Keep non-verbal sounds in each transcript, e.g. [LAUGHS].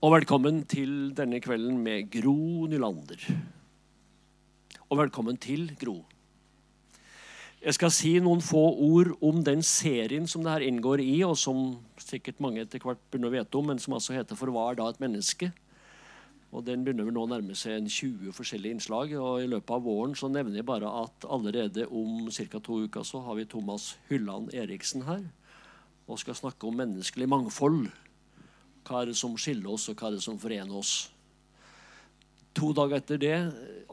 Og velkommen til denne kvelden med Gro Nylander. Og velkommen til Gro. Jeg skal si noen få ord om den serien som det her inngår i, og som sikkert mange etter hvert begynner å vite om, men som altså heter 'For hva er da et menneske?' Og Den begynner vel nå å nærme seg en 20 forskjellige innslag. og I løpet av våren så nevner jeg bare at allerede om ca. to uker så har vi Thomas Hylland Eriksen her og skal snakke om menneskelig mangfold. Hva er det som skiller oss, og hva er det som forener oss? To dager etter det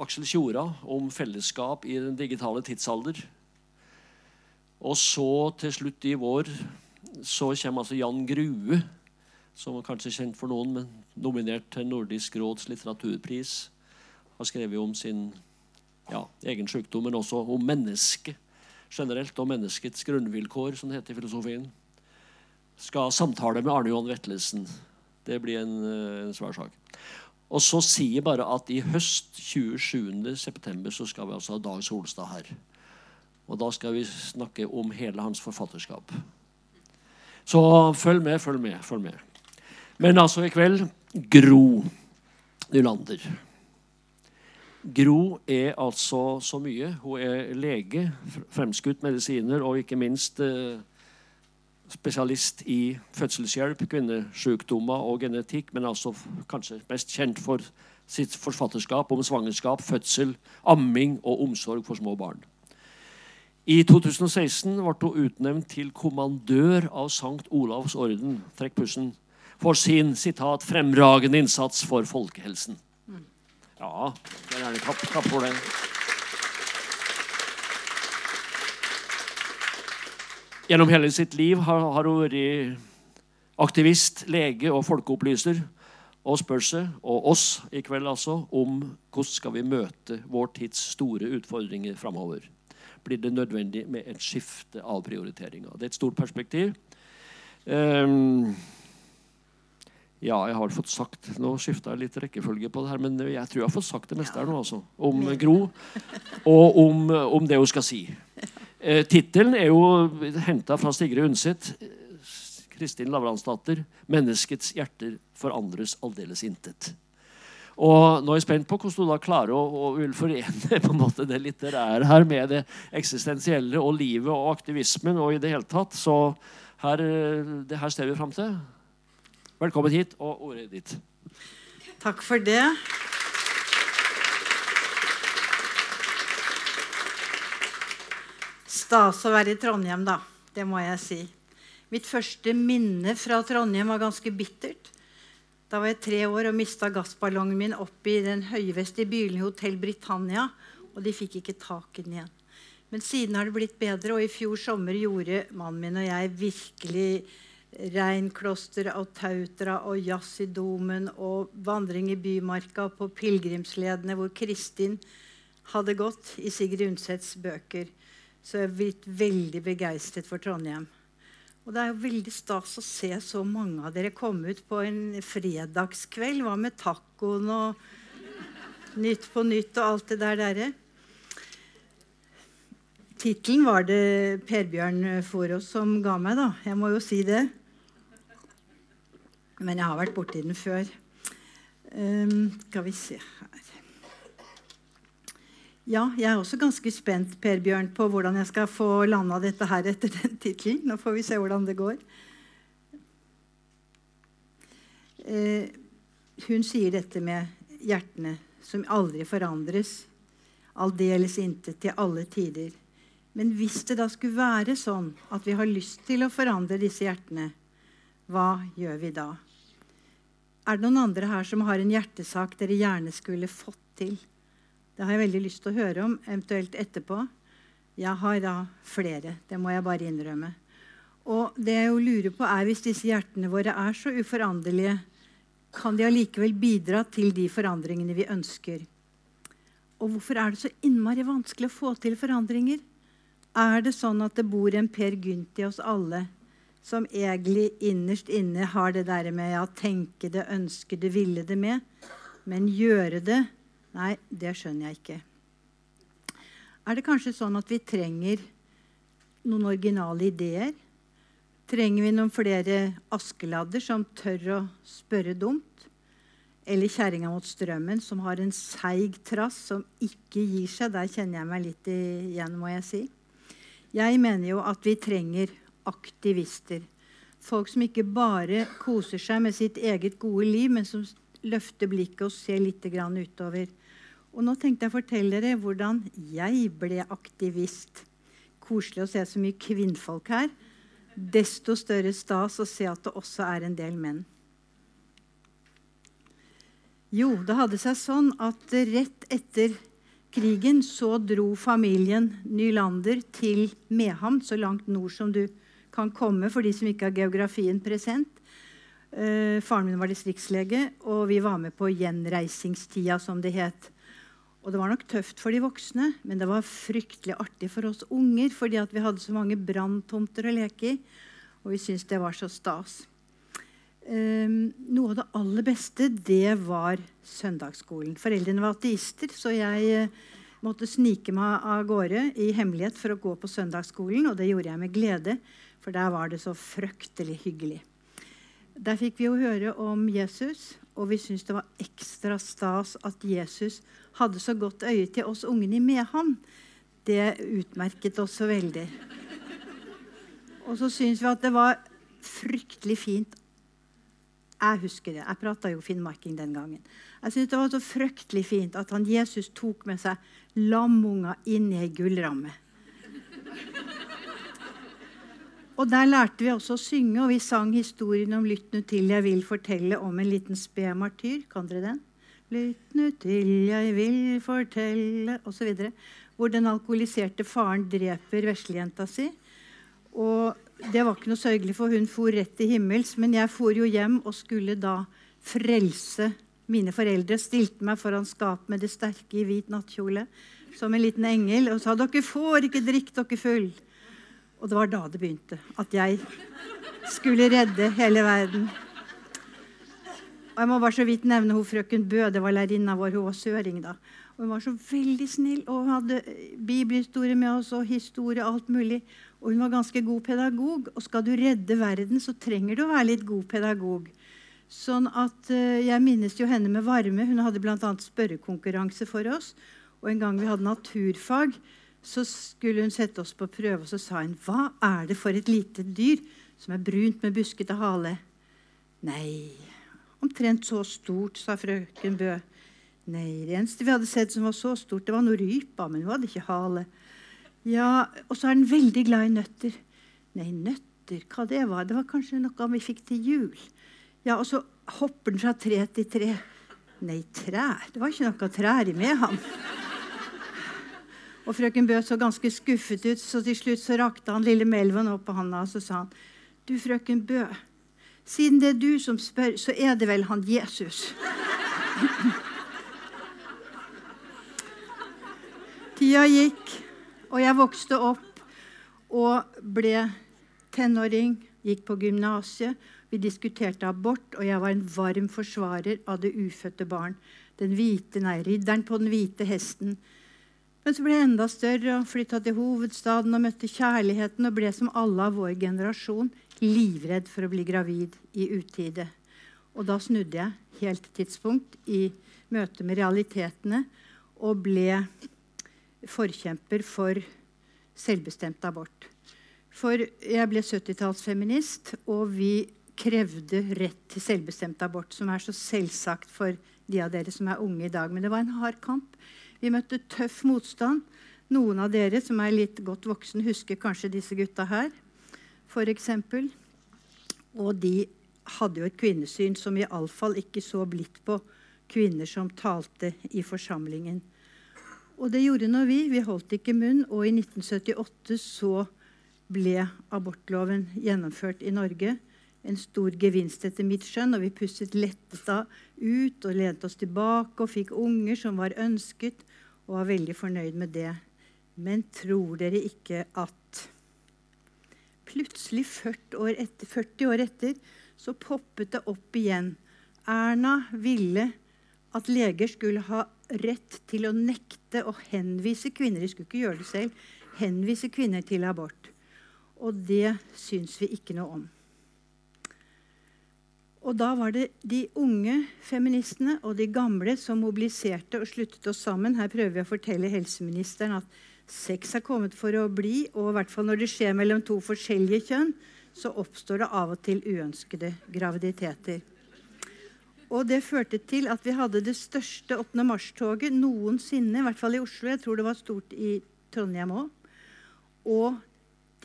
Aksel Tjora om fellesskap i den digitale tidsalder. Og så til slutt i vår så kommer altså Jan Grue, som er kanskje kjent for noen, men nominert til Nordisk råds litteraturpris. Har skrevet om sin ja, egen sykdom, men også om mennesket generelt, og menneskets grunnvilkår, som det heter i filosofien. Skal samtale med Arne Johan Vetlesen. Det blir en, en svær sak. Og så sier bare at i høst, 27.9., så skal vi altså ha Dag Solstad her. Og da skal vi snakke om hele hans forfatterskap. Så følg med, følg med. følg med. Men altså i kveld Gro Nylander. Gro er altså så mye. Hun er lege, fremskutt medisiner og ikke minst eh, spesialist i fødselshjelp, kvinnesykdommer og genetikk, men altså kanskje mest kjent for sitt forfatterskap om svangerskap, fødsel, amming og omsorg for små barn. I 2016 ble hun utnevnt til kommandør av Sankt Olavs orden trekk pussen, for sin sitat, 'fremragende innsats for folkehelsen'. Ja, jeg gjerne klappe for det. Gjennom hele sitt liv har, har hun vært aktivist, lege og folkeopplyser. Og spør seg, og oss i kveld altså, om hvordan skal vi møte vår tids store utfordringer framover. Blir det nødvendig med et skifte av prioriteringer? Det er et stort perspektiv. Um, ja, jeg har fått sagt Nå skifta jeg litt rekkefølge på det her, men jeg tror jeg har fått sagt det meste her nå, altså. Om Gro, og om, om det hun skal si. Eh, Tittelen er jo henta fra Sigrid Undset. Kristin Lavransdatter. 'Menneskets hjerter forandres aldeles intet'. Og nå er jeg spent på hvordan du da klarer å, å vil forene [LAUGHS] på en måte det litterære her med det eksistensielle og livet og aktivismen og i det hele tatt. Så her, det her ser vi fram til. Velkommen hit, og ordet er ditt. Takk for det. Stas å være i Trondheim, da. Det må jeg si. Mitt første minne fra Trondheim var ganske bittert. Da var jeg tre år og mista gassballongen min opp i den høyvestige bilen i Hotell Britannia. Og de fikk ikke tak i den igjen. Men siden har det blitt bedre, og i fjor sommer gjorde mannen min og jeg virkelig Reinklosteret og Tautra og jazz i Domen og vandring i Bymarka på pilegrimsledene hvor Kristin hadde gått i Sigrid Undsets bøker. Så jeg er blitt veldig begeistret for Trondheim. Og det er jo veldig stas å se så mange av dere komme ut på en fredagskveld. Hva med tacoen og Nytt på nytt og alt det der derre? Tittelen var det Per-Bjørn Forås som ga meg, da. Jeg må jo si det. Men jeg har vært borti den før. Um, skal vi se her Ja, jeg er også ganske spent Per Bjørn, på hvordan jeg skal få landa dette her etter den tittelen. Nå får vi se hvordan det går. Eh, hun sier dette med hjertene som aldri forandres. Aldeles intet til alle tider. Men hvis det da skulle være sånn at vi har lyst til å forandre disse hjertene, hva gjør vi da? Er det noen andre her som har en hjertesak dere gjerne skulle fått til? Det har jeg veldig lyst til å høre om, eventuelt etterpå. Jeg har da flere. Det må jeg bare innrømme. Og det jeg jo lurer på er Hvis disse hjertene våre er så uforanderlige, kan de allikevel bidra til de forandringene vi ønsker? Og hvorfor er det så innmari vanskelig å få til forandringer? Er det sånn at det bor en Per Gynt i oss alle som egentlig innerst inne har det der med ja, tenke det, ønske det, ville det med. Men gjøre det Nei, det skjønner jeg ikke. Er det kanskje sånn at vi trenger noen originale ideer? Trenger vi noen flere Askeladder som tør å spørre dumt? eller kjerringa mot strømmen, som har en seig trass som ikke gir seg. Der kjenner jeg meg litt igjen, må jeg si. Jeg mener jo at vi trenger aktivister. Folk som ikke bare koser seg med sitt eget gode liv, men som løfter blikket og se litt utover. Og nå tenkte jeg å fortelle dere hvordan jeg ble aktivist. Koselig å se så mye kvinnfolk her. Desto større stas å se at det også er en del menn. Jo, det hadde seg sånn at rett etter krigen så dro familien Nylander til Mehamn, så langt nord som du kan komme for de som ikke har geografien present. Eh, faren min var distriktslege, og vi var med på gjenreisingstida, som det het. Og det var nok tøft for de voksne, men det var fryktelig artig for oss unger fordi vi hadde så mange branntomter å leke i, og vi syntes det var så stas. Um, noe av det aller beste det var søndagsskolen. Foreldrene var ateister, så jeg uh, måtte snike meg av gårde i hemmelighet for å gå på søndagsskolen, og det gjorde jeg med glede, for der var det så fryktelig hyggelig. Der fikk vi jo høre om Jesus, og vi syntes det var ekstra stas at Jesus hadde så godt øye til oss ungene i Mehamn. Det utmerket oss så veldig. Og så syntes vi at det var fryktelig fint jeg husker det. Jeg prata jo finnmarking den gangen. Jeg syntes det var så fryktelig fint at han Jesus tok med seg lamunger inn i ei gullramme. Og Der lærte vi også å synge, og vi sang historien om 'Lytt nu til, jeg vil fortelle' om en liten spedmartyr. Kan dere den? Lytt nu til, jeg vil fortelle osv. Hvor den alkoholiserte faren dreper veslejenta si. Og det var ikke noe sørgelig, for hun for rett til himmels. Men jeg for jo hjem og skulle da frelse mine foreldre. Stilte meg foran skapet med det sterke i hvit nattkjole som en liten engel og sa dere får ikke drikke dere full. Og det var da det begynte. At jeg skulle redde hele verden. Og jeg må bare så vidt nevne hun frøken Bø. Det var lærerinna vår. Hun var søring da. Og hun var så veldig snill og hadde bibelhistorie med oss og historie alt mulig. Og hun var ganske god pedagog. Og skal du redde verden, så trenger du å være litt god pedagog. Sånn at uh, Jeg minnes jo henne med varme. Hun hadde bl.a. spørrekonkurranse for oss. Og en gang vi hadde naturfag, så skulle hun sette oss på prøve, og så sa hun Hva er det for et lite dyr som er brunt med buskete hale? Nei, omtrent så stort, sa frøken Bø. Nei, det eneste vi hadde sett som var så stort, det var noe rypa, men hun hadde ikke hale. Ja, Og så er den veldig glad i nøtter. Nei, nøtter, hva det var? Det var kanskje noe vi fikk til jul. Ja, Og så hopper den fra tre til tre. Nei, trær. Det var ikke noe trær i med ham. Og frøken Bø så ganske skuffet ut, så til slutt så rakte han lille Melvin opp på handa og så sa han, Du, frøken Bø, siden det er du som spør, så er det vel han Jesus. [LAUGHS] Tida gikk. Og jeg vokste opp og ble tenåring, gikk på gymnaset. Vi diskuterte abort, og jeg var en varm forsvarer av det ufødte barn. Den hvite, nei, ridderen på den hvite hesten. Men så ble jeg enda større og flytta til hovedstaden og møtte kjærligheten og ble som alle av vår generasjon livredd for å bli gravid i utide. Og da snudde jeg helt tidspunkt i møte med realitetene og ble forkjemper for selvbestemt abort. For jeg ble 70-tallsfeminist, og vi krevde rett til selvbestemt abort, som er så selvsagt for de av dere som er unge i dag. Men det var en hard kamp. Vi møtte tøff motstand. Noen av dere som er litt godt voksen, husker kanskje disse gutta her, f.eks. Og de hadde jo et kvinnesyn som iallfall ikke så blidt på kvinner som talte i forsamlingen. Og det gjorde nå vi. Vi holdt ikke munn. Og i 1978 så ble abortloven gjennomført i Norge. En stor gevinst etter mitt skjønn. Og vi pusset letta ut og lente oss tilbake og fikk unger som var ønsket, og var veldig fornøyd med det. Men tror dere ikke at plutselig 40 år etter, 40 år etter så poppet det opp igjen. Erna ville at leger skulle ha rett til å nekte å henvise kvinner de skulle ikke gjøre det selv, henvise kvinner til abort. Og det syns vi ikke noe om. Og da var det de unge feministene og de gamle som mobiliserte og sluttet oss sammen. Her prøver vi å fortelle helseministeren at sex er kommet for å bli. Og i hvert fall når det skjer mellom to forskjellige kjønn, så oppstår det av og til uønskede graviditeter. Og det førte til at vi hadde det største 8. mars-toget noensinne, i hvert fall i Oslo. Jeg tror det var stort i Trondheim òg. Og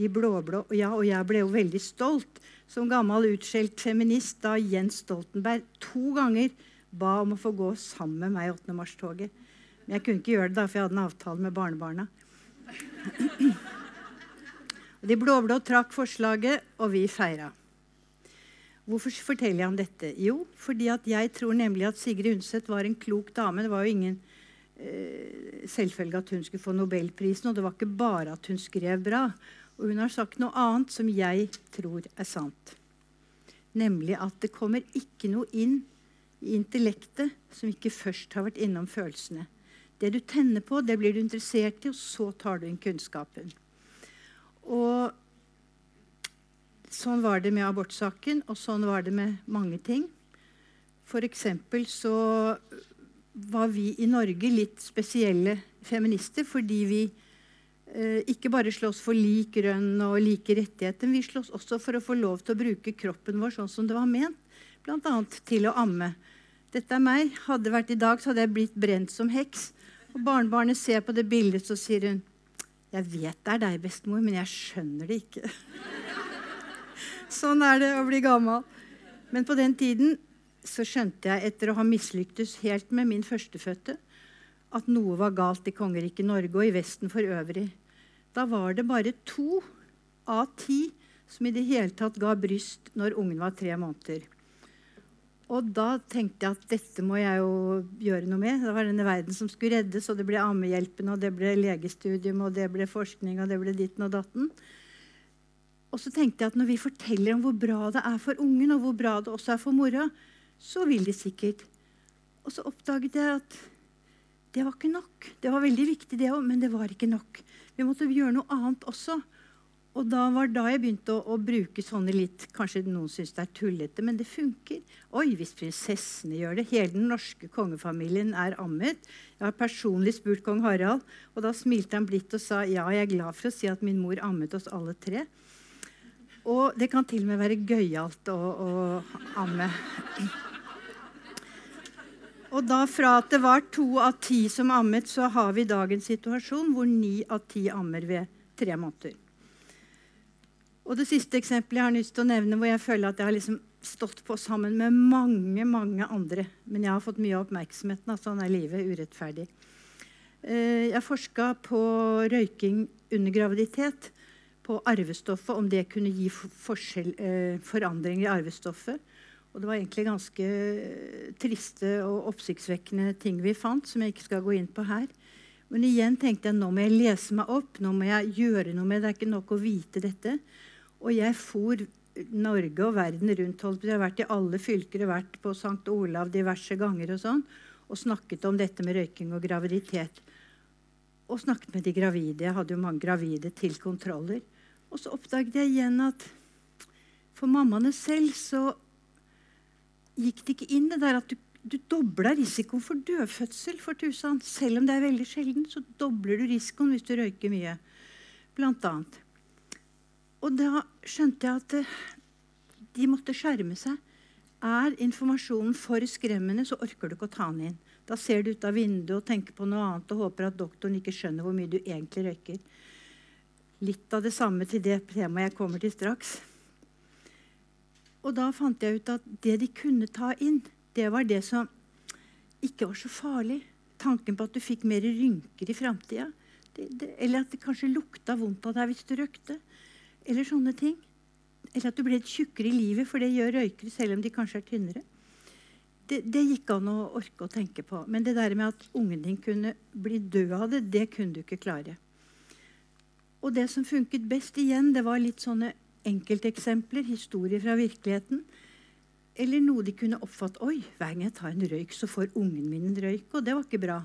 de blå-blå Ja, og jeg ble jo veldig stolt som gammel utskjelt feminist da Jens Stoltenberg to ganger ba om å få gå sammen med meg i 8. mars-toget. Men jeg kunne ikke gjøre det da, for jeg hadde en avtale med barnebarna. De blå-blå trakk forslaget, og vi feira. Hvorfor forteller jeg om dette? Jo, fordi jeg tror nemlig at Sigrid Undset var en klok dame. Det var jo ingen eh, selvfølge at hun skulle få Nobelprisen, og det var ikke bare at hun skrev bra. Og hun har sagt noe annet som jeg tror er sant. Nemlig at det kommer ikke noe inn i intellektet som ikke først har vært innom følelsene. Det du tenner på, det blir du interessert i, og så tar du inn kunnskapen. Og Sånn var det med abortsaken, og sånn var det med mange ting. F.eks. så var vi i Norge litt spesielle feminister fordi vi ikke bare slåss for lik rønn og like rettigheter, vi slåss også for å få lov til å bruke kroppen vår sånn som det var ment, bl.a. til å amme. Dette er meg. Hadde det vært i dag, så hadde jeg blitt brent som heks. Og barnebarnet ser på det bildet, så sier hun Jeg vet det er deg, bestemor, men jeg skjønner det ikke. [LAUGHS] Sånn er det å bli gammel. Men på den tiden så skjønte jeg, etter å ha mislyktes helt med min førstefødte, at noe var galt i kongeriket Norge og i Vesten for øvrig. Da var det bare to av ti som i det hele tatt ga bryst når ungen var tre måneder. Og da tenkte jeg at dette må jeg jo gjøre noe med. Det var denne verden som skulle reddes, og det ble Ammehjelpen, og det ble legestudium, og det ble forskning, og det ble ditten og datten. Og så tenkte jeg at når vi forteller om hvor bra det er for ungen, og hvor bra det også er for mora, så vil de sikkert. Og så oppdaget jeg at det var ikke nok. Det var veldig viktig, det òg, men det var ikke nok. Vi måtte gjøre noe annet også. Og da var da jeg begynte å, å bruke sånne litt Kanskje noen syns det er tullete, men det funker. Oi, hvis prinsessene gjør det. Hele den norske kongefamilien er ammet. Jeg har personlig spurt kong Harald, og da smilte han blidt og sa ja, jeg er glad for å si at min mor ammet oss alle tre. Og det kan til og med være gøyalt å, å amme. Og da fra at det var to av ti som ammet, så har vi dagens situasjon hvor ni av ti ammer ved tre måneder. Og det siste eksempelet jeg har lyst til å nevne, hvor jeg føler at jeg har liksom stått på sammen med mange mange andre, men jeg har fått mye oppmerksomheten oppmerksomhet. Sånn er livet urettferdig. Eh, jeg forska på røyking under graviditet på arvestoffet, om det kunne gi eh, forandringer i arvestoffet. Og det var egentlig ganske eh, triste og oppsiktsvekkende ting vi fant, som jeg ikke skal gå inn på her. Men igjen tenkte jeg nå må jeg lese meg opp, nå må jeg gjøre noe med det. Det er ikke nok å vite dette. Og jeg for Norge og verden rundt. Jeg har vært i alle fylker og vært på St. Olav diverse ganger og sånn, og snakket om dette med røyking og graviditet. Og snakket med de gravide. Jeg hadde jo mange gravide til kontroller. Og så oppdaget jeg igjen at for mammaene selv så gikk det ikke inn det der at du, du dobla risikoen for dødfødsel for tusen. Selv om det er veldig sjelden, så dobler du risikoen hvis du røyker mye. Blant annet. Og da skjønte jeg at eh, de måtte skjerme seg. Er informasjonen for skremmende, så orker du ikke å ta den inn. Da ser du ut av vinduet og tenker på noe annet og håper at doktoren ikke skjønner hvor mye du egentlig røyker litt av det samme til det temaet jeg kommer til straks. Og da fant jeg ut at det de kunne ta inn, det var det som ikke var så farlig. Tanken på at du fikk mer rynker i framtida. Eller at det kanskje lukta vondt av deg hvis du røykte. Eller sånne ting. Eller at du ble tjukkere i livet, for det gjør røykere selv om de kanskje er tynnere. Det, det, gikk an å orke å tenke på. Men det der med at ungen din kunne bli død av det, det kunne du ikke klare. Og det som funket best igjen, det var litt sånne enkelteksempler, historier fra virkeligheten. Eller noe de kunne oppfatte. Oi, hver gang jeg tar en røyk, så får ungen min en røyk. Og det var ikke bra.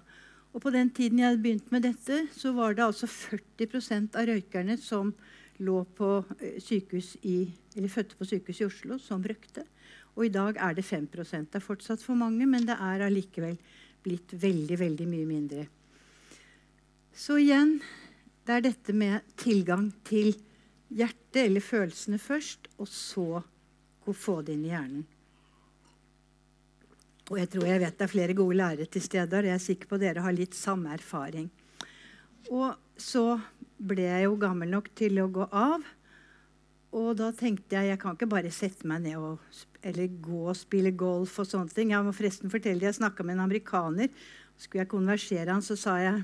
Og på den tiden jeg hadde begynt med dette, så var det altså 40% av røykerne som lå på eh, sykehus i, eller fødte på sykehus i Oslo, som røykte. Og i dag er det 5% Det er fortsatt for mange, men det er allikevel blitt veldig, veldig mye mindre. Så igjen det er dette med tilgang til hjertet eller følelsene først, og så få det inn i hjernen. Og jeg tror jeg vet det er flere gode lærere til stede og jeg er sikker på at dere har litt samme erfaring. Og så ble jeg jo gammel nok til å gå av. Og da tenkte jeg jeg kan ikke bare sette meg ned og, eller gå og spille golf og sånne ting. Jeg må forresten fortelle Jeg snakka med en amerikaner. Skulle jeg konversere han, så sa jeg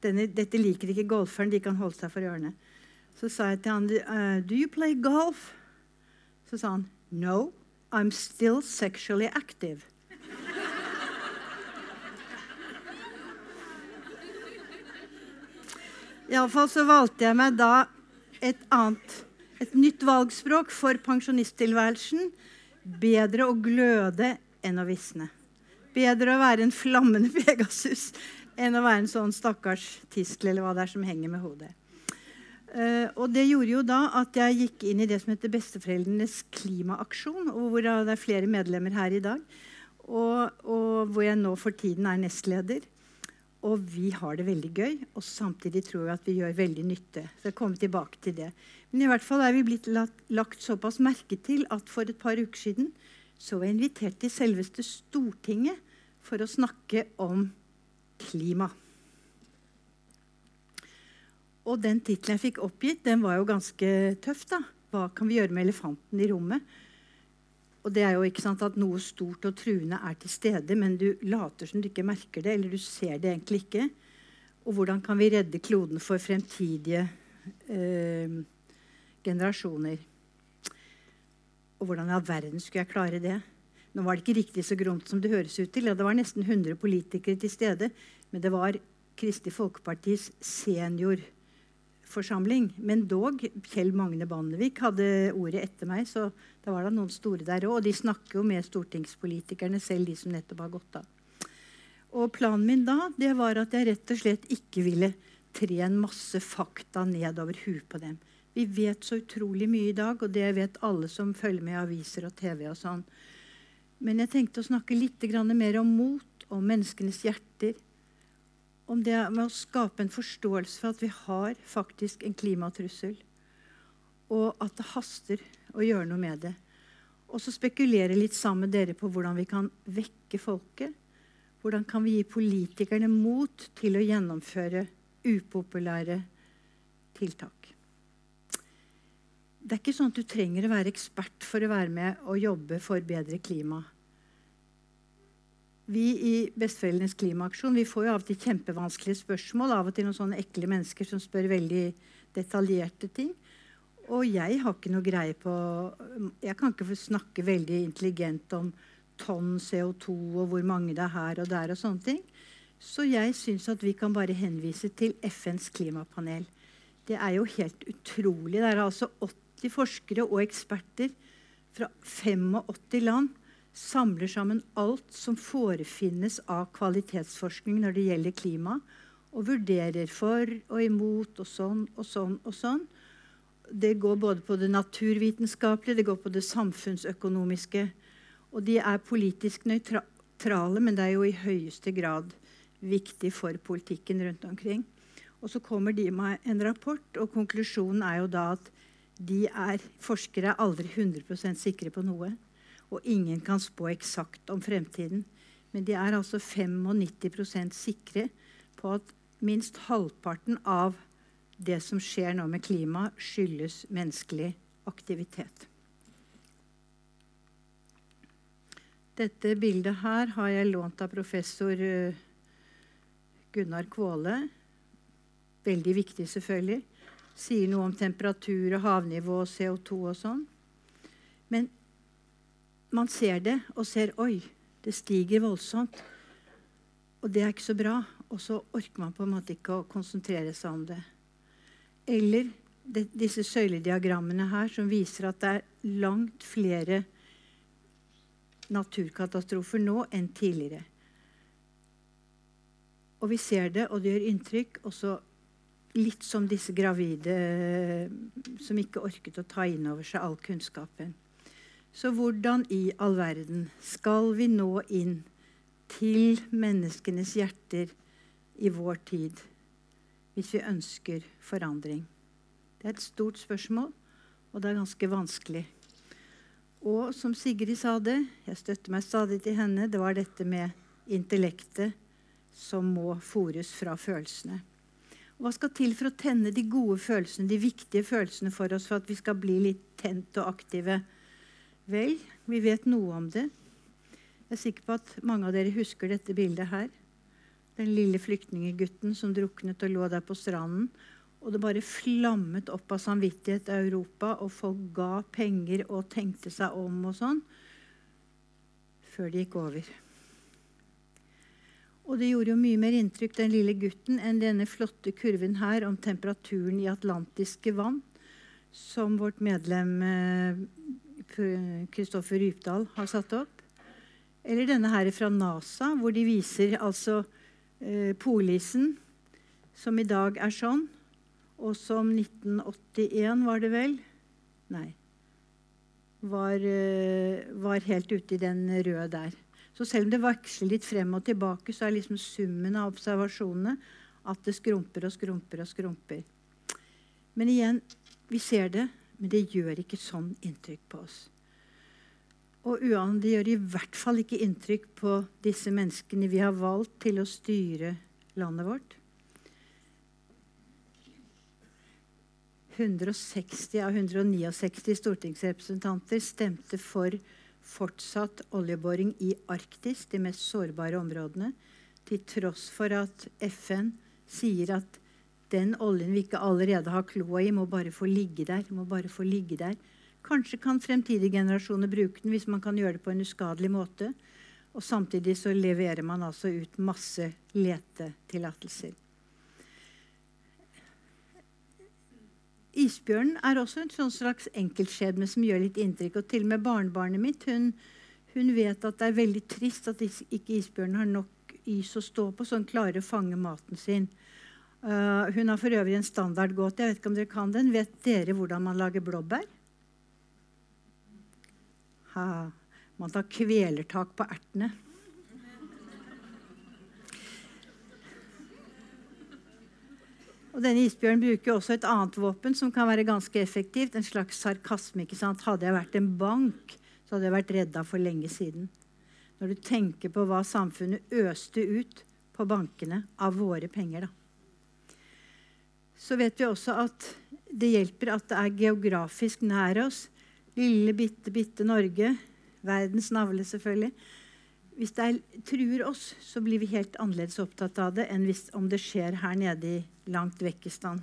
dette liker ikke golferen. De kan holde seg for ørene. Så sa jeg til han uh, Do you play golf? Så sa han No, I'm still sexually active. Iallfall så valgte jeg meg da et annet, et nytt valgspråk for pensjonisttilværelsen. Bedre å gløde enn å visne. Bedre å være en flammende [LAUGHS] Pegasus enn å være en sånn stakkars tiskel eller hva det er som henger med hodet. Uh, og det gjorde jo da at jeg gikk inn i det som heter Besteforeldrenes klimaaksjon, hvor det er flere medlemmer her i dag. Og, og hvor jeg nå for tiden er nestleder. Og vi har det veldig gøy, og samtidig tror jeg at vi gjør veldig nytte. Så jeg kommer tilbake til det. Men i hvert fall er vi blitt lagt såpass merke til at for et par uker siden så var jeg invitert til selveste Stortinget for å snakke om klima. Og den tittelen jeg fikk oppgitt, den var jo ganske tøff. da. Hva kan vi gjøre med elefanten i rommet? Og det er jo ikke sant at noe stort og truende er til stede, men du later som du ikke merker det, eller du ser det egentlig ikke. Og hvordan kan vi redde kloden for fremtidige eh, generasjoner? Og hvordan i all verden skulle jeg klare det? Nå var det ikke riktig så gromt som det høres ut til. Ja, det var nesten 100 politikere til stede, men det var Kristelig Folkepartis senior forsamling. Men dog, Kjell Magne Bannevik hadde ordet etter meg, så da var det noen store der òg. Og de snakker jo med stortingspolitikerne selv, de som nettopp har gått av. Og planen min da det var at jeg rett og slett ikke ville tre en masse fakta nedover huet på dem. Vi vet så utrolig mye i dag, og det vet alle som følger med i aviser og TV. og sånn. Men jeg tenkte å snakke litt mer om mot, om menneskenes hjerter, om det med å skape en forståelse for at vi har faktisk en klimatrussel, og at det haster å gjøre noe med det. Og så spekulere litt sammen med dere på hvordan vi kan vekke folket. Hvordan kan vi gi politikerne mot til å gjennomføre upopulære tiltak? Det er ikke sånn at du trenger å være ekspert for å være med og jobbe for bedre klima. Vi i Besteforeldrenes klimaaksjon vi får jo av og til kjempevanskelige spørsmål. Av og til noen sånne ekle mennesker som spør veldig detaljerte ting. Og jeg har ikke noe greie på Jeg kan ikke snakke veldig intelligent om tonn CO2 og hvor mange det er her og der og sånne ting. Så jeg syns at vi kan bare henvise til FNs klimapanel. Det er jo helt utrolig. Det er altså 80 forskere og eksperter fra 85 land samler sammen alt som forefinnes av kvalitetsforskning når det gjelder klima, og vurderer for og imot og sånn og sånn og sånn. Det går både på det naturvitenskapelige, det går på det samfunnsøkonomiske. Og de er politisk nøytrale, men det er jo i høyeste grad viktig for politikken rundt omkring. Og så kommer de med en rapport, og konklusjonen er jo da at de er, forskere er aldri 100% sikre på noe og ingen kan spå eksakt om fremtiden. Men de er altså 95% sikre på at minst halvparten av det som skjer nå med klima, skyldes menneskelig aktivitet. Dette bildet her har jeg lånt av professor eh, Gunnar Kvåle. Veldig viktig, selvfølgelig. Sier noe om temperatur og havnivå og CO2 og sånn. Men man ser det og ser Oi, det stiger voldsomt. Og det er ikke så bra. Og så orker man på en måte ikke å konsentrere seg om det. Eller det, disse søylediagrammene her som viser at det er langt flere naturkatastrofer nå enn tidligere. Og vi ser det, og det gjør inntrykk. Også litt som disse gravide som ikke orket å ta inn over seg all kunnskapen. Så hvordan i all verden skal vi nå inn til menneskenes hjerter i vår tid hvis vi ønsker forandring? Det er et stort spørsmål, og det er ganske vanskelig. Og som Sigrid sa det, jeg støtter meg stadig til henne, det var dette med intellektet som må fòres fra følelsene. Hva skal til for å tenne de gode følelsene, de viktige følelsene for oss, for at vi skal bli litt tent og aktive? Vel, vi vet noe om det. Jeg er sikker på at mange av dere husker dette bildet her. Den lille flyktningegutten som druknet og lå der på stranden. Og det bare flammet opp av samvittighet i Europa, og folk ga penger og tenkte seg om og sånn, før det gikk over. Og det gjorde jo mye mer inntrykk, den lille gutten, enn denne flotte kurven her om temperaturen i atlantiske vann, som vårt medlem Kristoffer Rypdal har satt opp. Eller denne her fra NASA, hvor de viser altså eh, polisen, som i dag er sånn, og som 1981 var det vel Nei. Var, eh, var helt ute i den røde der. Så selv om det veksler litt frem og tilbake, så er liksom summen av observasjonene at det skrumper og skrumper og skrumper. Men igjen, vi ser det, men det gjør ikke sånn inntrykk på oss. Og uan, det gjør i hvert fall ikke inntrykk på disse menneskene vi har valgt til å styre landet vårt. 160 av 169 stortingsrepresentanter stemte for fortsatt oljeboring i Arktis, de mest sårbare områdene, til tross for at FN sier at den oljen vi ikke allerede har kloa i, må bare få ligge der. må bare få ligge der. Kanskje kan fremtidige generasjoner bruke den hvis man kan gjøre det på en uskadelig måte. Og samtidig så leverer man altså ut masse letetillatelser. Isbjørnen er også en sånn slags enkeltskjebne som gjør litt inntrykk. Og til og med barnebarnet mitt hun, hun vet at det er veldig trist at ikke isbjørnen har nok is å stå på, så hun klarer å fange maten sin. Uh, hun har for øvrig en standardgåte. Jeg vet ikke om dere kan den. Vet dere hvordan man lager blåbær? Ha, man tar kvelertak på ertene. Og denne Isbjørnen bruker også et annet våpen som kan være ganske effektivt. En slags sarkasme. ikke sant? Hadde jeg vært en bank, så hadde jeg vært redda for lenge siden. Når du tenker på hva samfunnet øste ut på bankene av våre penger, da. Så vet vi også at det hjelper at det er geografisk nær oss. Lille, bitte, bitte Norge. Verdens navle, selvfølgelig. Hvis det er, truer oss, så blir vi helt annerledes opptatt av det enn hvis, om det skjer her nede i langt vekkestand.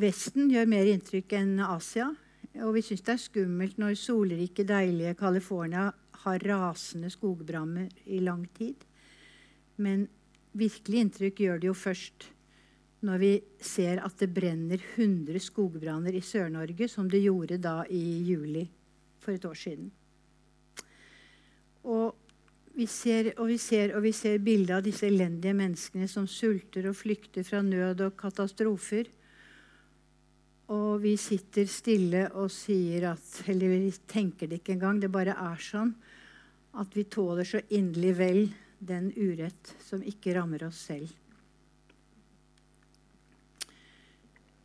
Vesten gjør mer inntrykk enn Asia. Og vi syns det er skummelt når solrike, deilige California har rasende skogbranner i lang tid. Men virkelig inntrykk gjør det jo først når vi ser at det brenner 100 skogbranner i Sør-Norge, som det gjorde da i juli for et år siden. Og vi ser og vi ser og vi ser bilder av disse elendige menneskene som sulter og flykter fra nød og katastrofer. Og vi sitter stille og sier at Eller vi tenker det ikke engang. Det bare er sånn at vi tåler så inderlig vel den urett som ikke rammer oss selv.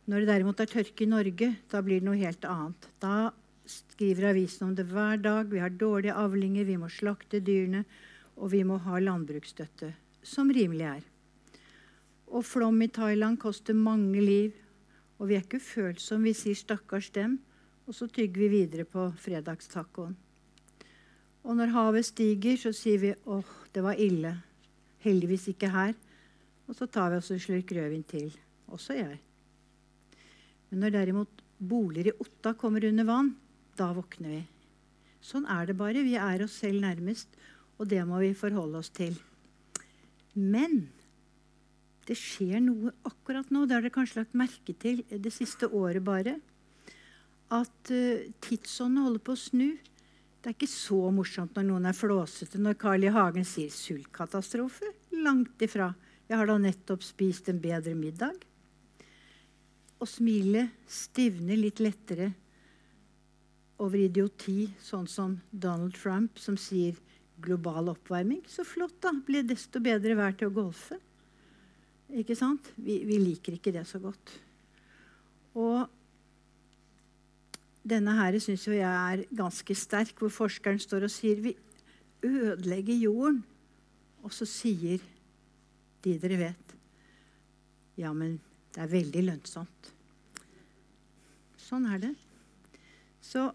Når det derimot er tørke i Norge, da blir det noe helt annet. Da skriver avisen om det hver dag. Vi har dårlige avlinger, vi må slakte dyrene, og vi må ha landbruksstøtte, som rimelig er. Og flom i Thailand koster mange liv, og vi er ikke følsomme. Vi sier 'stakkars dem', og så tygger vi videre på fredagstacoen. Og når havet stiger, så sier vi 'åh, det var ille'. Heldigvis ikke her. Og så tar vi oss en slurk rødvin til. Også jeg. Men når derimot boliger i Otta kommer under vann, da våkner vi. Sånn er det bare. Vi er oss selv nærmest, og det må vi forholde oss til. Men det skjer noe akkurat nå. Det har dere kanskje lagt merke til det siste året bare. At uh, tidsånden holder på å snu. Det er ikke så morsomt når noen er flåsete. Når Carl I. Hagen sier 'sultkatastrofe'. Langt ifra. Jeg har da nettopp spist en bedre middag. og smilet stivner litt lettere over idioti, sånn som Donald Trump, som sier global oppvarming. Så flott, da. Blir desto bedre vær til å golfe. Ikke sant? Vi, vi liker ikke det så godt. Og denne her syns jeg er ganske sterk, hvor forskeren står og sier vi ødelegger jorden. Og så sier de dere vet, ja, men det er veldig lønnsomt. Sånn er det. Så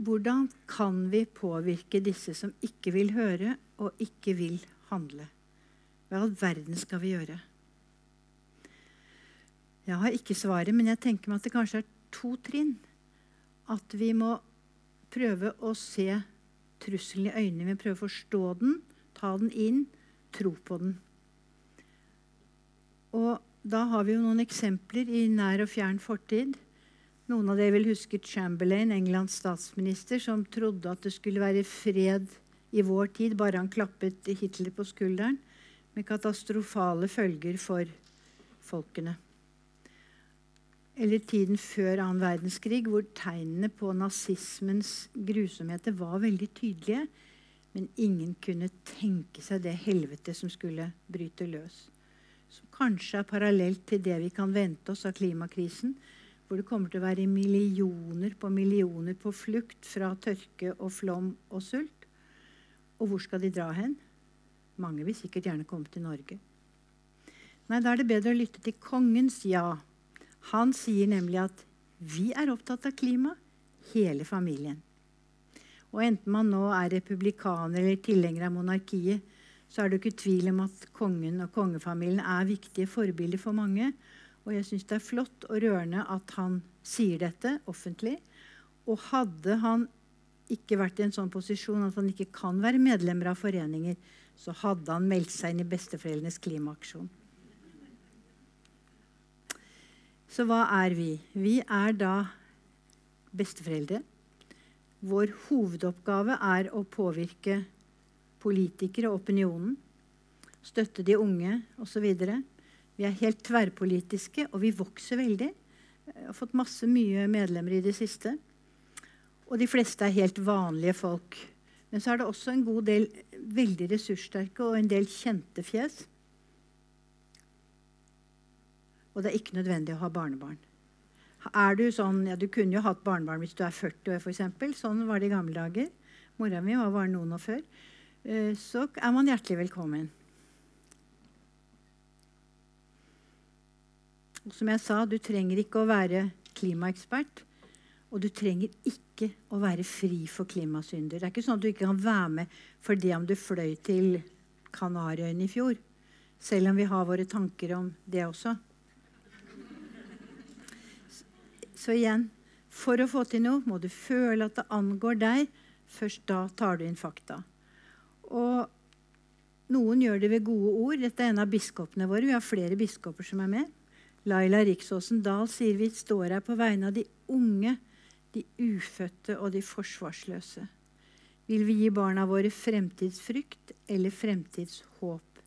hvordan kan vi påvirke disse som ikke vil høre og ikke vil handle? Hva i all verden skal vi gjøre? Jeg har ikke svaret, men jeg tenker meg at det kanskje er to trinn. At vi må prøve å se trusselen i øynene. Vi må prøve å forstå den, ta den inn, tro på den. Og da har vi jo noen eksempler i nær og fjern fortid. Noen av dere vil huske Chamberlain, Englands statsminister, som trodde at det skulle være fred i vår tid bare han klappet Hitler på skulderen, med katastrofale følger for folkene. Eller tiden før annen verdenskrig, hvor tegnene på nazismens grusomheter var veldig tydelige, men ingen kunne tenke seg det helvete som skulle bryte løs. Som kanskje er parallelt til det vi kan vente oss av klimakrisen, hvor det kommer til å være millioner på millioner på flukt fra tørke og flom og sult. Og hvor skal de dra hen? Mange vil sikkert gjerne komme til Norge. Nei, da er det bedre å lytte til kongens ja. Han sier nemlig at vi er opptatt av klima, hele familien. Og enten man nå er republikaner eller tilhenger av monarkiet, så er det ikke tvil om at kongen og kongefamilien er viktige forbilder for mange. Og jeg syns det er flott og rørende at han sier dette offentlig. Og hadde han ikke vært i en sånn posisjon at han ikke kan være medlemmer av foreninger, så hadde han meldt seg inn i besteforeldrenes klimaaksjon. Så hva er vi? Vi er da besteforeldre. Vår hovedoppgave er å påvirke politikere og opinionen. Støtte de unge osv. Vi er helt tverrpolitiske, og vi vokser veldig. Jeg har fått masse mye medlemmer i det siste. Og de fleste er helt vanlige folk. Men så er det også en god del veldig ressurssterke og en del kjente fjes. Og det er ikke nødvendig å ha barnebarn. Er Du sånn, ja, du kunne jo hatt barnebarn hvis du er 40 år, f.eks. Sånn var det i gamle dager. Mora mi var bare noen år før. Eh, så er man hjertelig velkommen. Og som jeg sa, du trenger ikke å være klimaekspert. Og du trenger ikke å være fri for klimasynder. Det er ikke sånn at du ikke kan være med for det om du fløy til Kanariøyene i fjor. Selv om vi har våre tanker om det også. Så igjen for å få til noe må du føle at det angår deg. Først da tar du inn fakta. Og noen gjør det ved gode ord. Dette er en av biskopene våre. Vi har flere biskoper som er med. Laila Riksåsen Dahl sier vi står her på vegne av de unge, de ufødte og de forsvarsløse. Vil vi gi barna våre fremtidsfrykt eller fremtidshåp?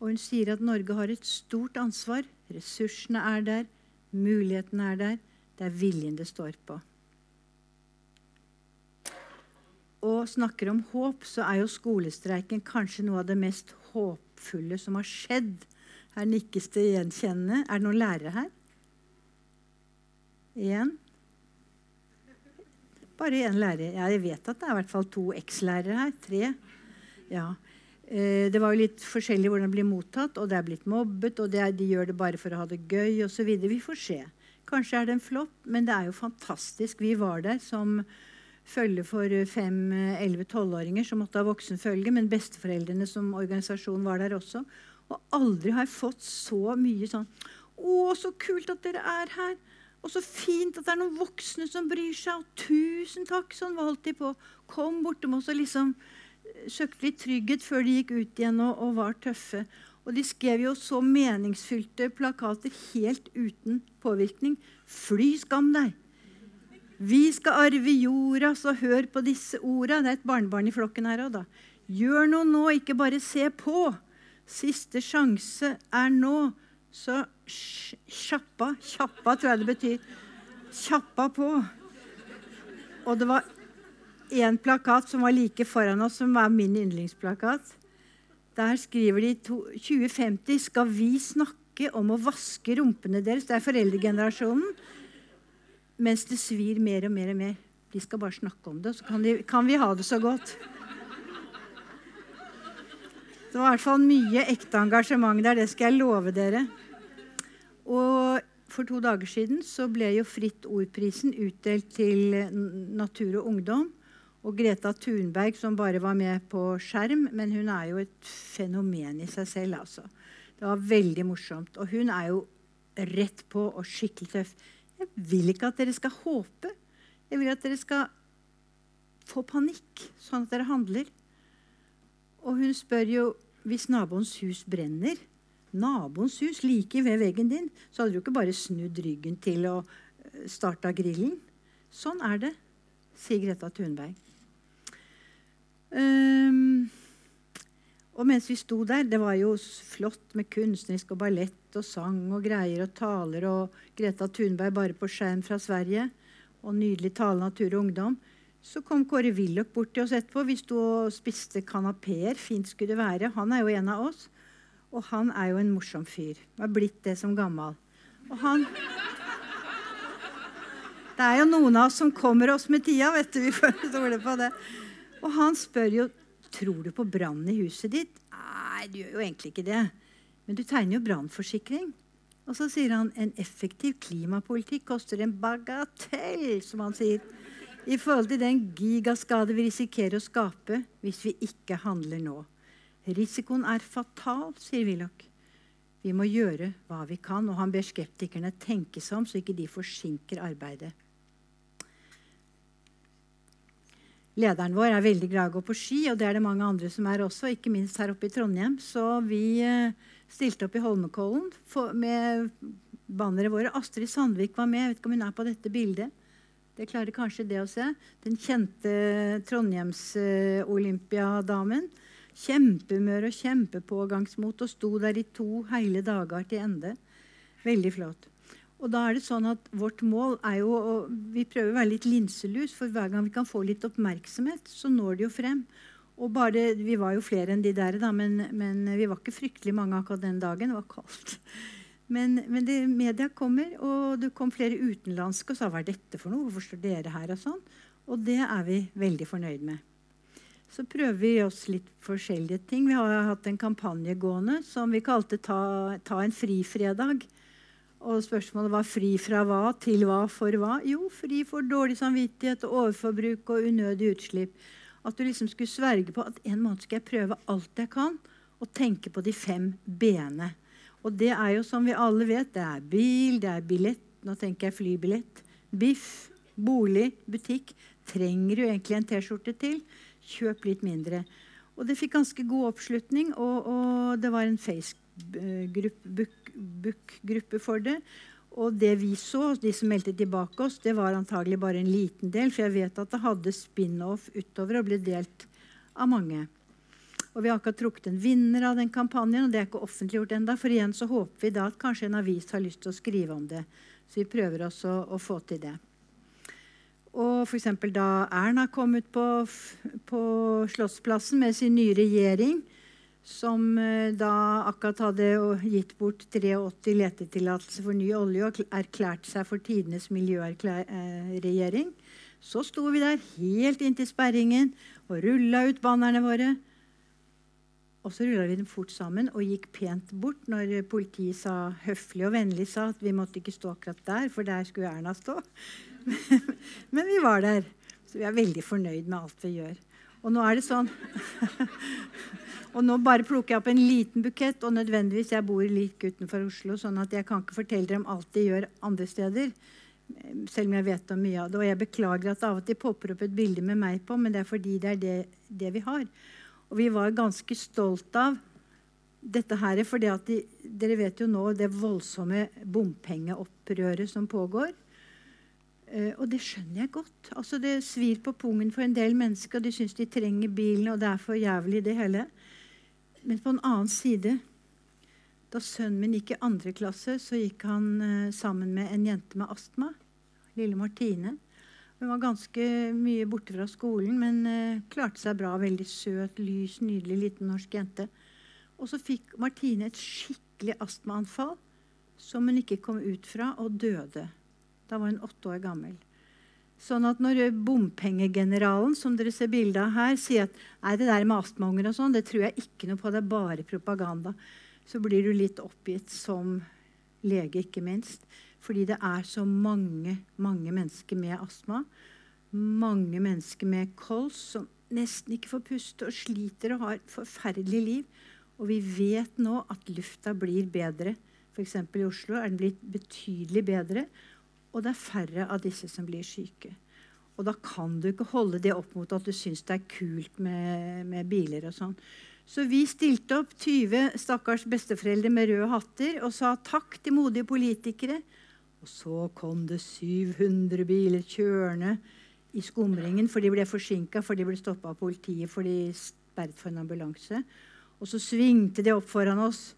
Og hun sier at Norge har et stort ansvar. Ressursene er der, mulighetene er der. Det er viljen det står på. Og snakker om håp, så er jo skolestreiken kanskje noe av det mest håpfulle som har skjedd her nikkes det gjenkjennende. Er det noen lærere her? Én? Bare én lærer. Ja, jeg vet at det er i hvert fall to ekslærere her. Tre. Ja. Eh, det var jo litt forskjellig hvordan det blir mottatt, og det er blitt mobbet, og er, de gjør det bare for å ha det gøy osv. Vi får se. Kanskje er det en flopp, men det er jo fantastisk. Vi var der som følge for fem, elleve, tolvåringer som måtte ha voksenfølge, men besteforeldrene som organisasjon var der også. Og aldri har jeg fått så mye sånn Å, så kult at dere er her. Og så fint at det er noen voksne som bryr seg. Og tusen takk. Sånn holdt de på. Kom bortom oss og liksom søkte litt trygghet før de gikk ut igjen og, og var tøffe. Og de skrev jo så meningsfylte plakater helt uten påvirkning. Fly skam deg! Vi skal arve jorda, så hør på disse orda. Det er et barnebarn i flokken her òg, da. Gjør noe nå, ikke bare se på. Siste sjanse er nå. Så kjappa. Kjappa tror jeg det betyr. Kjappa på. Og det var én plakat som var like foran oss, som var min yndlingsplakat. Der skriver de to, 2050 skal vi snakke om å vaske rumpene deres. Det er foreldregenerasjonen. Mens det svir mer og mer og mer. De skal bare snakke om det, så kan, de, kan vi ha det så godt. Det var i hvert fall mye ekte engasjement der, det skal jeg love dere. Og for to dager siden så ble jo Fritt Ord-prisen utdelt til Natur og Ungdom. Og Greta Thunberg, som bare var med på skjerm, men hun er jo et fenomen i seg selv. altså. Det var veldig morsomt. Og hun er jo rett på og skikkelig tøff. Jeg vil ikke at dere skal håpe. Jeg vil at dere skal få panikk, sånn at dere handler. Og hun spør jo hvis naboens hus brenner Naboens hus like ved veggen din, så hadde du ikke bare snudd ryggen til og eh, starta grillen. Sånn er det, sier Greta Thunberg. Um, og mens vi sto der Det var jo flott med kunstnerisk og ballett og sang og greier og taler og Greta Thunberg bare på skjerm fra Sverige og nydelig tale Natur og Ungdom. Så kom Kåre Willoch bort til oss etterpå. Vi sto og spiste kanapeer. Fint skulle det være. Han er jo en av oss. Og han er jo en morsom fyr. Har blitt det som gammal. Og han Det er jo noen av oss som kommer oss med tida, vet du. Vi får stole på det. Og han spør jo tror du på brann i huset ditt. Nei, du gjør jo egentlig ikke det. Men du tegner jo brannforsikring. Og så sier han en effektiv klimapolitikk koster en bagatell, som han sier i forhold til den gigaskade vi risikerer å skape hvis vi ikke handler nå. Risikoen er fatal, sier Willoch. Vi må gjøre hva vi kan, og han ber skeptikerne tenke seg om, så ikke de forsinker arbeidet. Lederen vår er veldig glad i å gå på ski, og det er det mange andre som er også, ikke minst her oppe i Trondheim. Så vi eh, stilte opp i Holmenkollen med bannere våre. Astrid Sandvik var med. Jeg vet ikke om hun er på dette bildet. Det klarer kanskje det å se. Den kjente Trondheims-olympiadamen. Kjempehumør og kjempepågangsmot og sto der i to hele dager til ende. Veldig flott. Og da er det sånn at Vårt mål er jo å Vi prøver å være litt linselus, for hver gang vi kan få litt oppmerksomhet, så når det jo frem. Og bare, Vi var jo flere enn de der, da, men, men vi var ikke fryktelig mange akkurat den dagen. Det var kaldt. Men, men det, media kommer, og det kom flere utenlandske og sa hva er dette for noe? Hvorfor står dere her? Og sånn. Og det er vi veldig fornøyd med. Så prøver vi oss litt forskjellige ting. Vi har hatt en kampanje gående som vi kalte Ta, ta en frifredag. Og spørsmålet var fri fra hva til hva for hva? Jo, fri for dårlig samvittighet og overforbruk og unødig utslipp. At du liksom skulle sverge på at en måned skal jeg prøve alt jeg kan, og tenke på de fem b-ene. Og det er jo som vi alle vet, det er bil, det er billett, nå tenker jeg flybillett, biff, bolig, butikk. Trenger du egentlig en T-skjorte til? Kjøp litt mindre. Og det fikk ganske god oppslutning, og, og det var en Facebook-gruppe for det. Og det vi så, de som meldte tilbake oss, det var antagelig bare en liten del. For jeg vet at det hadde spin-off utover og ble delt av mange. Og Vi har akkurat trukket en vinner av den kampanjen, og det er ikke offentliggjort enda, For igjen så håper vi da at kanskje en avis har lyst til å skrive om det. Så vi prøver også å få til det. Og f.eks. da Erna kom ut på, på Slottsplassen med sin nye regjering, som eh, da akkurat hadde gitt bort 83 letetillatelser for ny olje og erklært seg for tidenes miljøregjering, så sto vi der helt inntil sperringen og rulla ut bannerne våre. Og så rulla vi dem fort sammen og gikk pent bort når politiet sa, høflig og vennlig sa at vi måtte ikke stå akkurat der, for der skulle Erna stå. [LAUGHS] Men vi var der. Så vi er veldig fornøyd med alt vi gjør. Og nå er det sånn [LAUGHS] Og nå bare plukker jeg opp en liten bukett, og nødvendigvis jeg bor like utenfor Oslo, sånn at jeg kan ikke fortelle dere om alt de gjør andre steder. Selv om jeg vet om mye av det. Og jeg beklager at av og til popper opp et bilde med meg på, men det er fordi det er det, det vi har. Og vi var ganske stolt av dette her, for de, dere vet jo nå det voldsomme bompengeopprøret som pågår. Uh, og det skjønner jeg godt. Altså, det svir på pungen for en del mennesker. De syns de trenger bilen, og det er for jævlig, det hele. Men på en annen side Da sønnen min gikk i andre klasse, så gikk han eh, sammen med en jente med astma. Lille Martine. Hun var ganske mye borte fra skolen, men uh, klarte seg bra. Veldig søt, lys, nydelig liten norsk jente. Og så fikk Martine et skikkelig astmaanfall som hun ikke kom ut fra, og døde. Da var hun åtte år gammel. Sånn at når bompengegeneralen som dere ser bilde av her, sier at nei, det der med astmaunger og sånn, det tror jeg ikke noe på, det er bare propaganda, så blir du litt oppgitt som lege, ikke minst. Fordi det er så mange, mange mennesker med astma. Mange mennesker med kols som nesten ikke får puste og sliter og har et forferdelig liv. Og vi vet nå at lufta blir bedre. F.eks. i Oslo er den blitt betydelig bedre. Og det er færre av disse som blir syke. Og da kan du ikke holde det opp mot at du syns det er kult med, med biler og sånn. Så vi stilte opp 20 stakkars besteforeldre med røde hatter og sa takk til modige politikere og så kom det 700 biler kjørende i skumringen, for de ble forsinka, for de ble stoppa av politiet, for de sperret for en ambulanse. Og så svingte de opp foran oss,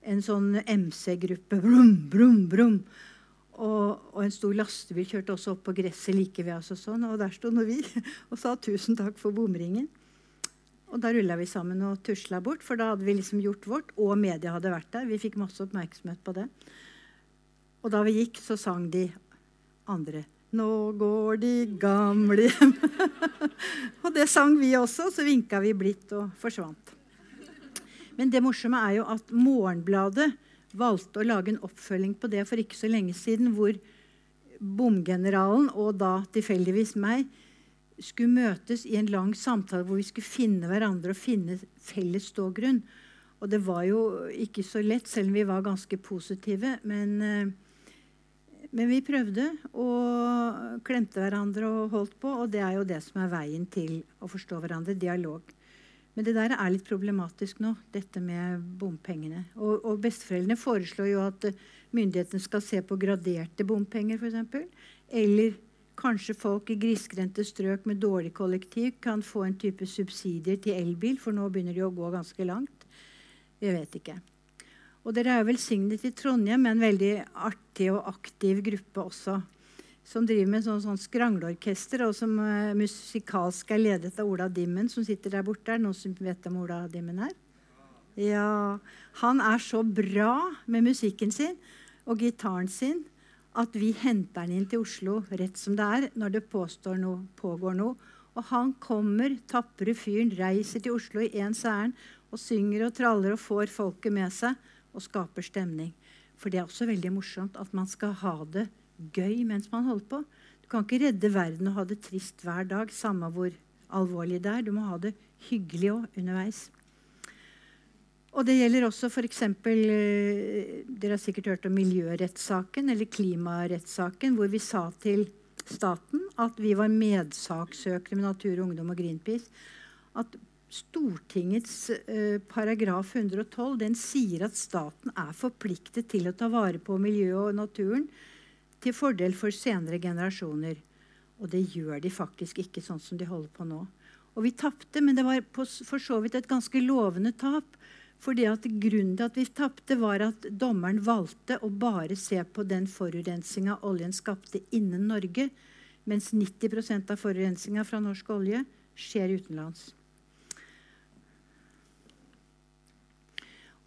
en sånn MC-gruppe. Brum, brum, brum. Og, og, en stor lastebil kjørte også opp på gresset like ved oss. Og sånn, og der sto vi [LAUGHS] og sa tusen takk for bomringen. Og da rulla vi sammen og tusla bort, for da hadde vi liksom gjort vårt. Og media hadde vært der. Vi fikk masse oppmerksomhet på det. Og da vi gikk, så sang de andre. Nå går de gamle hjem. [LAUGHS] og det sang vi også, så vinka vi blidt og forsvant. Men det morsomme er jo at Morgenbladet valgte å lage en oppfølging på det for ikke så lenge siden, hvor bomgeneralen og da tilfeldigvis meg skulle møtes i en lang samtale hvor vi skulle finne hverandre og finne felles stågrunn. Og det var jo ikke så lett, selv om vi var ganske positive. Men eh, men vi prøvde og klemte hverandre og holdt på. Og det er jo det som er veien til å forstå hverandre. Dialog. Men det der er litt problematisk nå, dette med bompengene. Og, og besteforeldrene foreslår jo at myndighetene skal se på graderte bompenger, f.eks. Eller kanskje folk i grisgrendte strøk med dårlig kollektiv kan få en type subsidier til elbil, for nå begynner de å gå ganske langt. Vi vet ikke. Og dere er velsignet i Trondheim med en veldig artig og aktiv gruppe også. Som driver med sånn, sånn skrangleorkester, og som uh, musikalsk er ledet av Ola Dimmen, som sitter der borte. Er det noen som vet om Ola Dimmen her? Ja. Han er så bra med musikken sin og gitaren sin at vi henter han inn til Oslo rett som det er når det noe, pågår noe. Og han kommer, tapre fyren, reiser til Oslo i ens ærend og synger og traller og får folket med seg og skaper stemning. For det er også veldig morsomt at man skal ha det gøy mens man holder på. Du kan ikke redde verden og ha det trist hver dag, samme hvor alvorlig det er. Du må ha det hyggelig òg underveis. Og det gjelder også f.eks. Eh, dere har sikkert hørt om miljørettssaken eller klimarettssaken, hvor vi sa til staten at vi var medsaksøkere med Natur og Ungdom og Greenpeace. At Stortingets eh, paragraf 112 den sier at staten er forpliktet til å ta vare på miljøet og naturen til fordel for senere generasjoner. Og det gjør de faktisk ikke sånn som de holder på nå. Og vi tapte, men det var for så vidt et ganske lovende tap. fordi Grunnen til at vi tapte, var at dommeren valgte å bare se på den forurensinga oljen skapte innen Norge, mens 90% av forurensinga fra norsk olje skjer utenlands.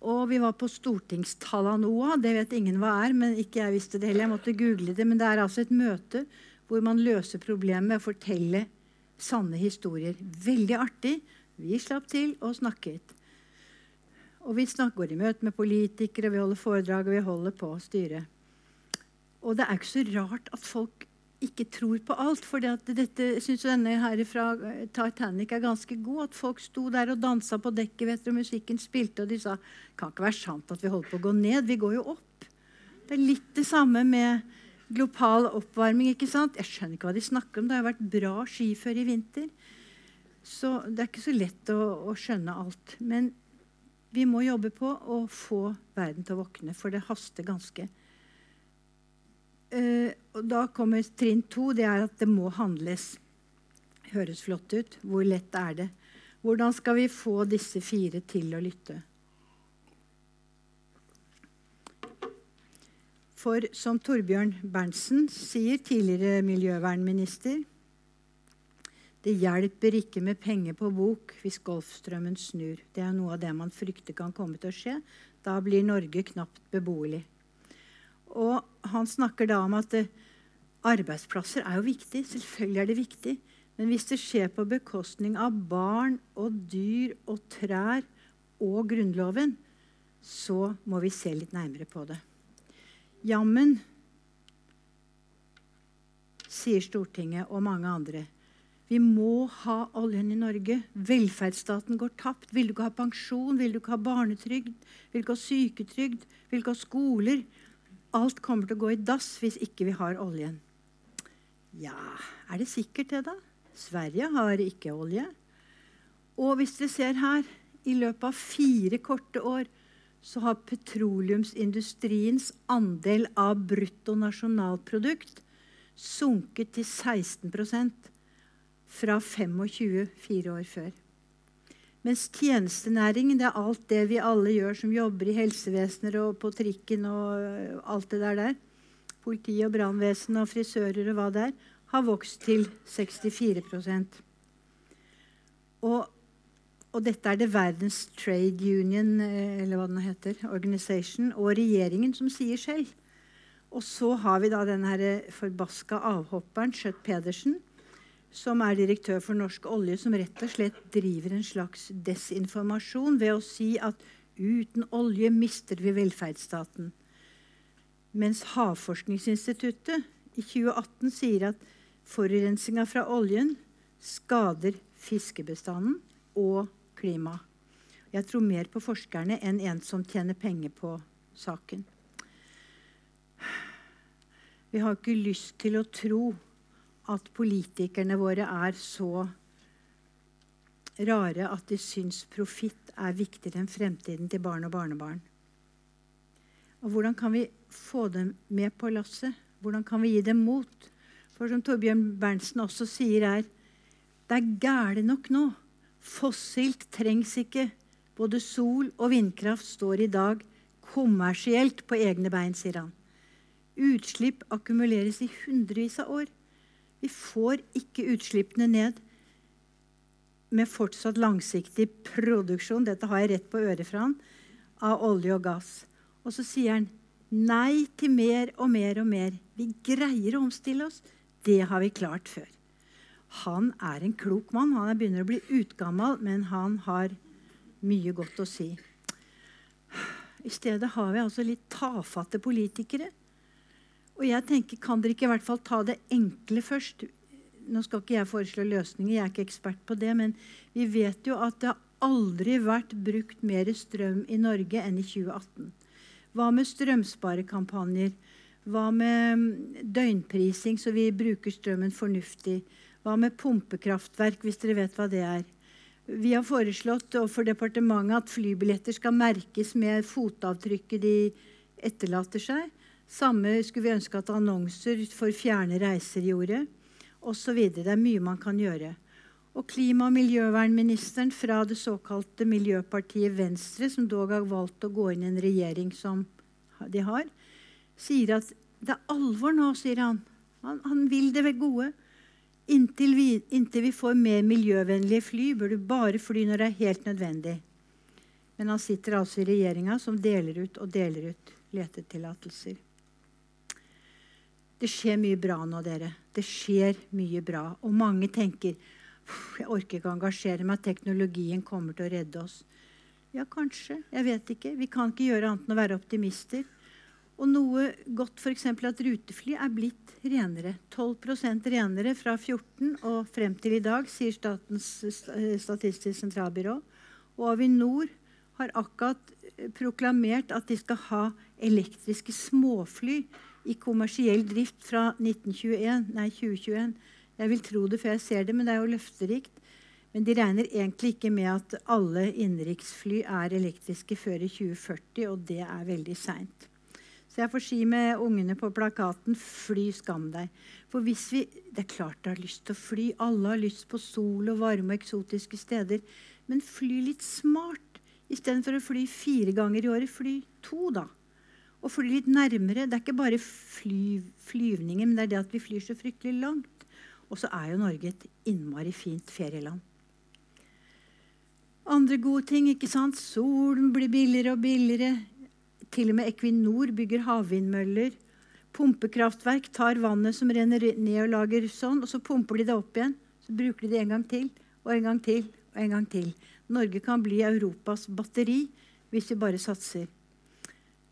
Og vi var på stortingstallanoa. Det vet ingen hva er, men ikke jeg visste det heller. Jeg måtte google det. Men det er altså et møte hvor man løser problemet med å fortelle sanne historier. Veldig artig. Vi slapp til og snakket. Og vi går i møte med politikere, vi holder foredrag og vi holder på å styre. Og det er ikke så rart at folk ikke tror på alt. For dette syns denne her fra eh, Titanic er ganske god. At folk sto der og dansa på dekket vet du, musikken spilte, og de sa kan ikke være sant at vi holder på å gå ned. Vi går jo opp. Det er litt det samme med global oppvarming. ikke sant? Jeg skjønner ikke hva de snakker om. Det har vært bra skiføre i vinter. Så det er ikke så lett å, å skjønne alt. Men vi må jobbe på å få verden til å våkne, for det haster ganske. Uh, og da kommer trinn to. Det er at det må handles. Høres flott ut. Hvor lett er det? Hvordan skal vi få disse fire til å lytte? For som Torbjørn Berntsen sier, tidligere miljøvernminister Det hjelper ikke med penger på bok hvis Golfstrømmen snur. Det er noe av det man frykter kan komme til å skje. Da blir Norge knapt beboelig. Og han snakker da om at arbeidsplasser er jo viktig. Selvfølgelig er det viktig. Men hvis det skjer på bekostning av barn og dyr og trær og Grunnloven, så må vi se litt nærmere på det. Jammen, sier Stortinget og mange andre. Vi må ha oljen i Norge. Velferdsstaten går tapt. Vil du ikke ha pensjon? Vil du ikke ha barnetrygd? Vil du ikke ha syketrygd? Vil du ikke ha skoler? Alt kommer til å gå i dass hvis ikke vi har oljen. Ja, er det sikkert det, da? Sverige har ikke olje. Og hvis dere ser her, i løpet av fire korte år så har petroleumsindustriens andel av bruttonasjonalprodukt sunket til 16% fra 25 fire år før. Mens tjenestenæringen, det er alt det vi alle gjør som jobber i helsevesenet og på trikken og alt det der der, politi og brannvesen og frisører og hva det er, har vokst til 64 og, og dette er det Verdens Trade Union eh, eller hva den heter, Organization og regjeringen som sier selv. Og så har vi da den forbaska avhopperen Schjøtt Pedersen, som er direktør for Norsk Olje, som rett og slett driver en slags desinformasjon ved å si at uten olje mister vi velferdsstaten. Mens Havforskningsinstituttet i 2018 sier at Forurensninga fra oljen skader fiskebestanden og klimaet. Jeg tror mer på forskerne enn en som tjener penger på saken. Vi har ikke lyst til å tro at politikerne våre er så rare at de syns profitt er viktigere enn fremtiden til barn og barnebarn. Og hvordan kan vi få dem med på lasset? Hvordan kan vi gi dem mot? For som Torbjørn Berntsen også sier her, det er gæle nok nå. Fossilt trengs ikke. Både sol og vindkraft står i dag kommersielt på egne bein, sier han. Utslipp akkumuleres i hundrevis av år. Vi får ikke utslippene ned med fortsatt langsiktig produksjon dette har jeg rett på øret fra han, av olje og gass. Og så sier han nei til mer og mer og mer. Vi greier å omstille oss. Det har vi klart før. Han er en klok mann. Han begynner å bli utgammal, men han har mye godt å si. I stedet har vi altså litt tafatte politikere. Og jeg tenker, Kan dere ikke i hvert fall ta det enkle først? Nå skal ikke jeg foreslå løsninger, jeg er ikke ekspert på det, men vi vet jo at det har aldri vært brukt mer strøm i Norge enn i 2018. Hva med strømsparekampanjer? Hva med mm, døgnprising, så vi bruker strømmen fornuftig? Hva med pumpekraftverk, hvis dere vet hva det er? Vi har foreslått overfor departementet at flybilletter skal merkes med fotavtrykket de etterlater seg. Samme skulle vi ønske at annonser for fjerne reiser gjorde. Og videre. det er mye man kan gjøre. Og klima- og miljøvernministeren fra det såkalte miljøpartiet Venstre, som dog har valgt å gå inn i en regjering som de har, sier at det er alvor nå, sier han. Han, han vil det ved gode. Inntil vi, inntil vi, får mer miljøvennlige fly, bør du bare fly når det er helt nødvendig. Men han sitter altså i regjeringa som deler ut og deler ut letetillatelser. Det skjer mye bra nå, dere. Det skjer mye bra. Og mange tenker jeg orker ikke å engasjere meg. Teknologien kommer til å redde oss. Ja, kanskje. Jeg vet ikke. Vi kan ikke gjøre annet enn å være optimister. Og noe godt f.eks. at rutefly er blitt renere. 12% renere fra 14 og frem til i dag, sier Statens eh, statistisk sentralbyrå. Og Avinor har akkurat eh, proklamert at de skal ha elektriske småfly i kommersiell drift fra 1921, nei, 2021. Jeg vil tro det før jeg ser det, men det er jo løfterikt. Men de regner egentlig ikke med at alle innenriksfly er elektriske før i 2040, og det er veldig seint. Så jeg får si med ungene på plakaten 'fly, skam deg'. For hvis vi Det er klart du har lyst til å fly. Alle har lyst på sol og varme og eksotiske steder. Men fly litt smart. Istedenfor å fly fire ganger i året, fly to, da. Og fly litt nærmere. Det er ikke bare fly, flyvninger, men det er det at vi flyr så fryktelig langt. Og så er jo Norge et innmari fint ferieland. Andre gode ting. ikke sant? Solen blir billigere og billigere. Til og med Equinor bygger havvindmøller. Pumpekraftverk tar vannet som renner ned og lager sånn, og så pumper de det opp igjen. Så bruker de det en gang til og en gang til og en gang til. Norge kan bli Europas batteri hvis vi bare satser.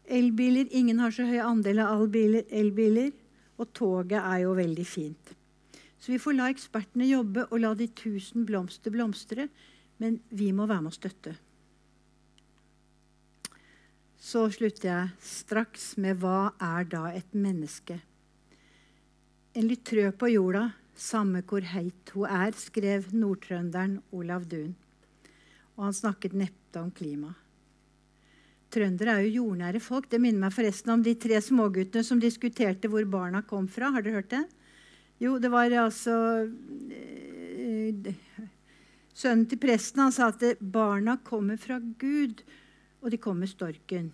Elbiler Ingen har så høy andel av elbiler. Og toget er jo veldig fint. Så vi får la ekspertene jobbe og la de tusen blomster blomstre. Men vi må være med å støtte. Så slutter jeg straks med hva er da et menneske? En litt trø på jorda, samme hvor heit hun er, skrev nordtrønderen Olav Duun. Og han snakket neppe om klima. Trøndere er jo jordnære folk. Det minner meg forresten om de tre småguttene som diskuterte hvor barna kom fra. Har dere hørt det? Jo, det var altså eh, Sønnen til presten han sa at barna kommer fra Gud, og de kommer storken.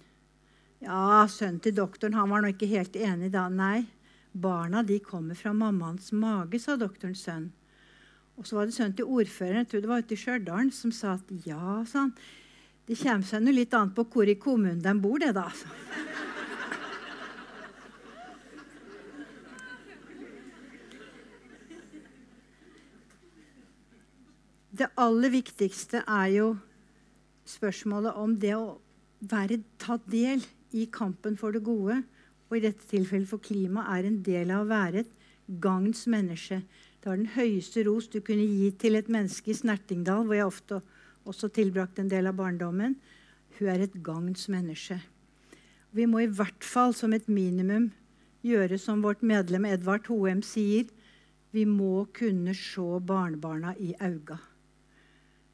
Ja, sønnen til doktoren han var nå ikke helt enig da. Nei, barna de kommer fra mammaens mage, sa doktorens sønn. Og så var det sønnen til ordføreren jeg tror det var ute i Stjørdal, som sa at ja, han, det kommer seg litt an på hvor i kommunen de bor, det, da. Så. Det aller viktigste er jo spørsmålet om det å være, ta del i kampen for det gode, og i dette tilfellet for klima, er en del av å være et gagns menneske. Det var den høyeste ros du kunne gi til et menneske i Snertingdal, hvor jeg ofte også tilbrakte en del av barndommen. Hun er et gagns menneske. Vi må i hvert fall som et minimum gjøre som vårt medlem Edvard Hoem sier. Vi må kunne se barnebarna i auga.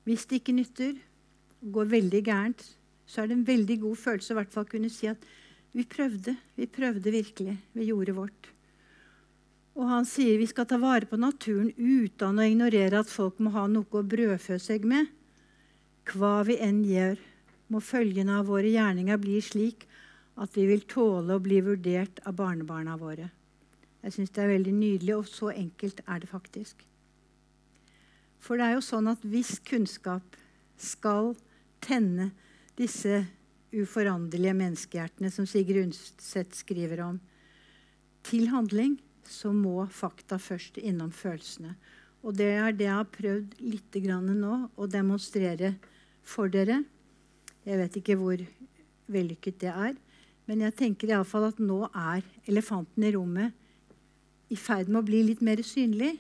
Hvis det ikke nytter, går veldig gærent, så er det en veldig god følelse å hvert fall kunne si at vi prøvde. Vi prøvde virkelig. Vi gjorde vårt. Og han sier vi skal ta vare på naturen uten å ignorere at folk må ha noe å brødfø seg med. Hva vi enn gjør, må følgene av våre gjerninger bli slik at vi vil tåle å bli vurdert av barnebarna våre. Jeg syns det er veldig nydelig, og så enkelt er det faktisk. For det er jo sånn at hvis kunnskap skal tenne disse uforanderlige menneskehjertene som Sigrid Undset skriver om, til handling, så må fakta først innom følelsene. Og det er det jeg har prøvd litt nå å demonstrere for dere. Jeg vet ikke hvor vellykket det er. Men jeg tenker iallfall at nå er elefanten i rommet i ferd med å bli litt mer synlig.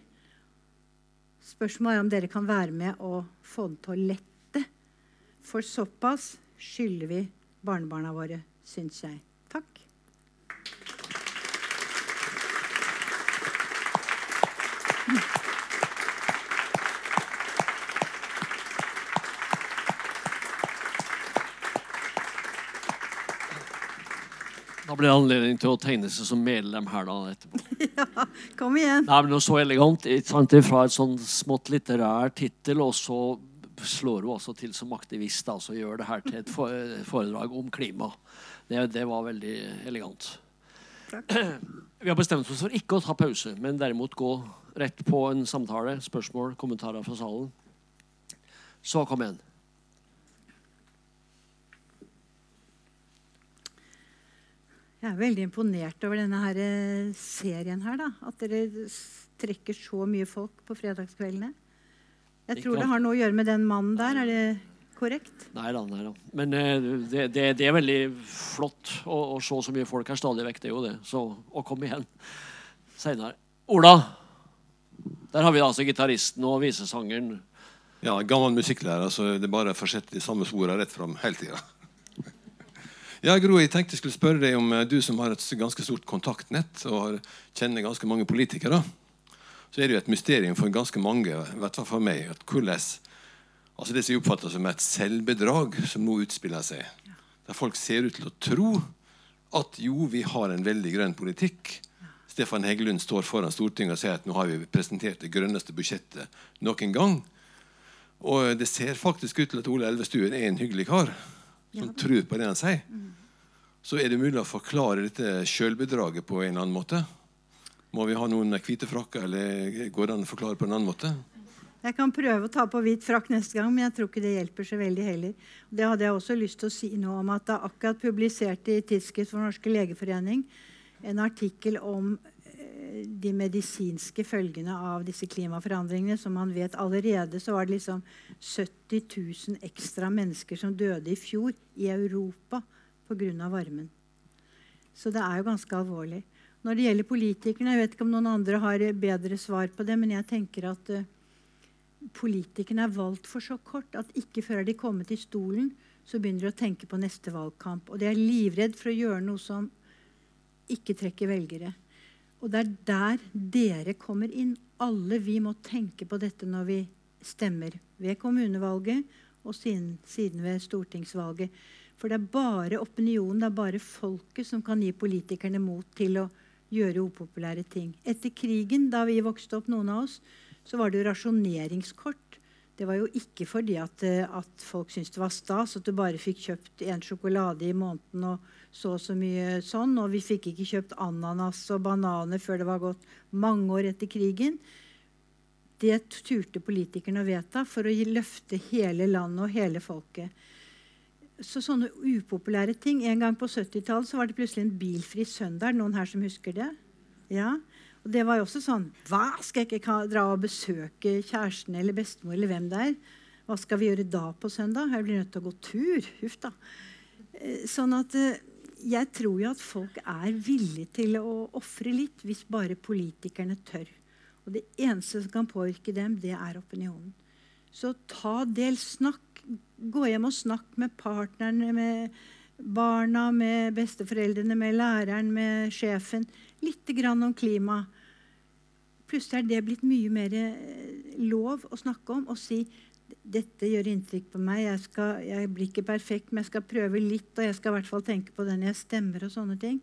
Spørsmålet er om dere kan være med og få den til å lette. For såpass skylder vi barnebarna våre, syns jeg. Takk. Da blir det anledning til å tegne seg som medlem her da etterpå. [LAUGHS] Ja, kom igjen. Nei, men Så elegant. Sant? Fra et sånn smått litterær tittel, og så slår hun også til som aktivist. Altså gjør det her til et foredrag om klima. Det, det var veldig elegant. Takk. [CLEARS THROAT] Vi har bestemt oss for ikke å ta pause, men derimot gå rett på en samtale. Spørsmål, kommentarer fra salen. Så kom igjen. Jeg er veldig imponert over denne her eh, serien her. da. At dere trekker så mye folk på fredagskveldene. Jeg tror det har noe å gjøre med den mannen der. Er det korrekt? Nei da. Nei da. Men eh, det, det, det, er veldig flott å, å, se så mye folk her stadig vekk. Det er jo det. Så å komme igjen seinere. Ola. Der har vi altså gitaristen og visesangeren. Ja, gammel musikklærer, så det er bare å fortsette de samme sporene rett fram hele tida. Ja, Gro, jeg tenkte jeg skulle spørre deg om eh, Du som har et ganske stort kontaktnett og kjenner ganske mange politikere, så er det jo et mysterium for ganske mange, i hvert fall for meg, at hvordan altså det som jeg oppfatter som et selvbedrag som nå utspiller seg. Der folk ser ut til å tro at jo, vi har en veldig grønn politikk. Stefan Heggelund står foran Stortinget og sier at nå har vi presentert det grønneste budsjettet noen gang. Og det ser faktisk ut til at Ole Elvestuen er en hyggelig kar som ja. tror på det han sier. Mm. så er det mulig å forklare dette sjølbedraget på en eller annen måte. Må vi ha noen hvite frakker, eller går det an å forklare på en annen måte? Jeg kan prøve å ta på hvit frakk neste gang, men jeg tror ikke det hjelper så veldig heller. Det hadde jeg også lyst til å si noe om at det er akkurat publisert i Tidsskrift for Norske legeforening en artikkel om de medisinske følgene av disse klimaforandringene. Som man vet allerede så var det liksom 70 000 ekstra mennesker som døde i fjor i Europa pga. varmen. Så det er jo ganske alvorlig. Når det gjelder politikerne, jeg vet ikke om noen andre har bedre svar på det, men jeg tenker at uh, politikerne er valgt for så kort at ikke før de er kommet i stolen, så begynner de å tenke på neste valgkamp. Og de er livredd for å gjøre noe som ikke trekker velgere. Og det er der dere kommer inn. Alle vi må tenke på dette når vi stemmer ved kommunevalget og siden, ved stortingsvalget. For det er bare opinionen, det er bare folket som kan gi politikerne mot til å gjøre upopulære ting. Etter krigen, da vi vokste opp, noen av oss, så var det jo rasjoneringskort. Det var jo ikke fordi at, eh, at folk syntes det var stas at du bare fikk kjøpt én sjokolade i måneden og så og så mye sånn. Og vi fikk ikke kjøpt ananas og bananer før det var gått mange år etter krigen. Det turte politikerne å vedta for å løfte hele landet og hele folket så sånne upopulære ting. En gang på 70-tallet var det plutselig en bilfri søndag. Noen her som husker det? Ja. Og det var jo også sånn Hva? Skal jeg ikke dra og besøke kjæresten eller bestemor eller hvem det er? Hva skal vi gjøre da på søndag? Jeg blir nødt til å gå tur. Huff da. Eh, sånn at eh, jeg tror jo at folk er villige til å ofre litt hvis bare politikerne tør. Og det eneste som kan påvirke dem, det er opinionen. Så ta del, snakk gå hjem og snakke med partnerne, med barna, med besteforeldrene, med læreren, med sjefen. Litt grann om klima. Plutselig er det blitt mye mer eh, lov å snakke om og si dette gjør inntrykk på meg. Jeg, skal, jeg, blir ikke perfekt, men jeg skal prøve litt, og jeg skal i hvert fall tenke på den jeg stemmer, og sånne ting.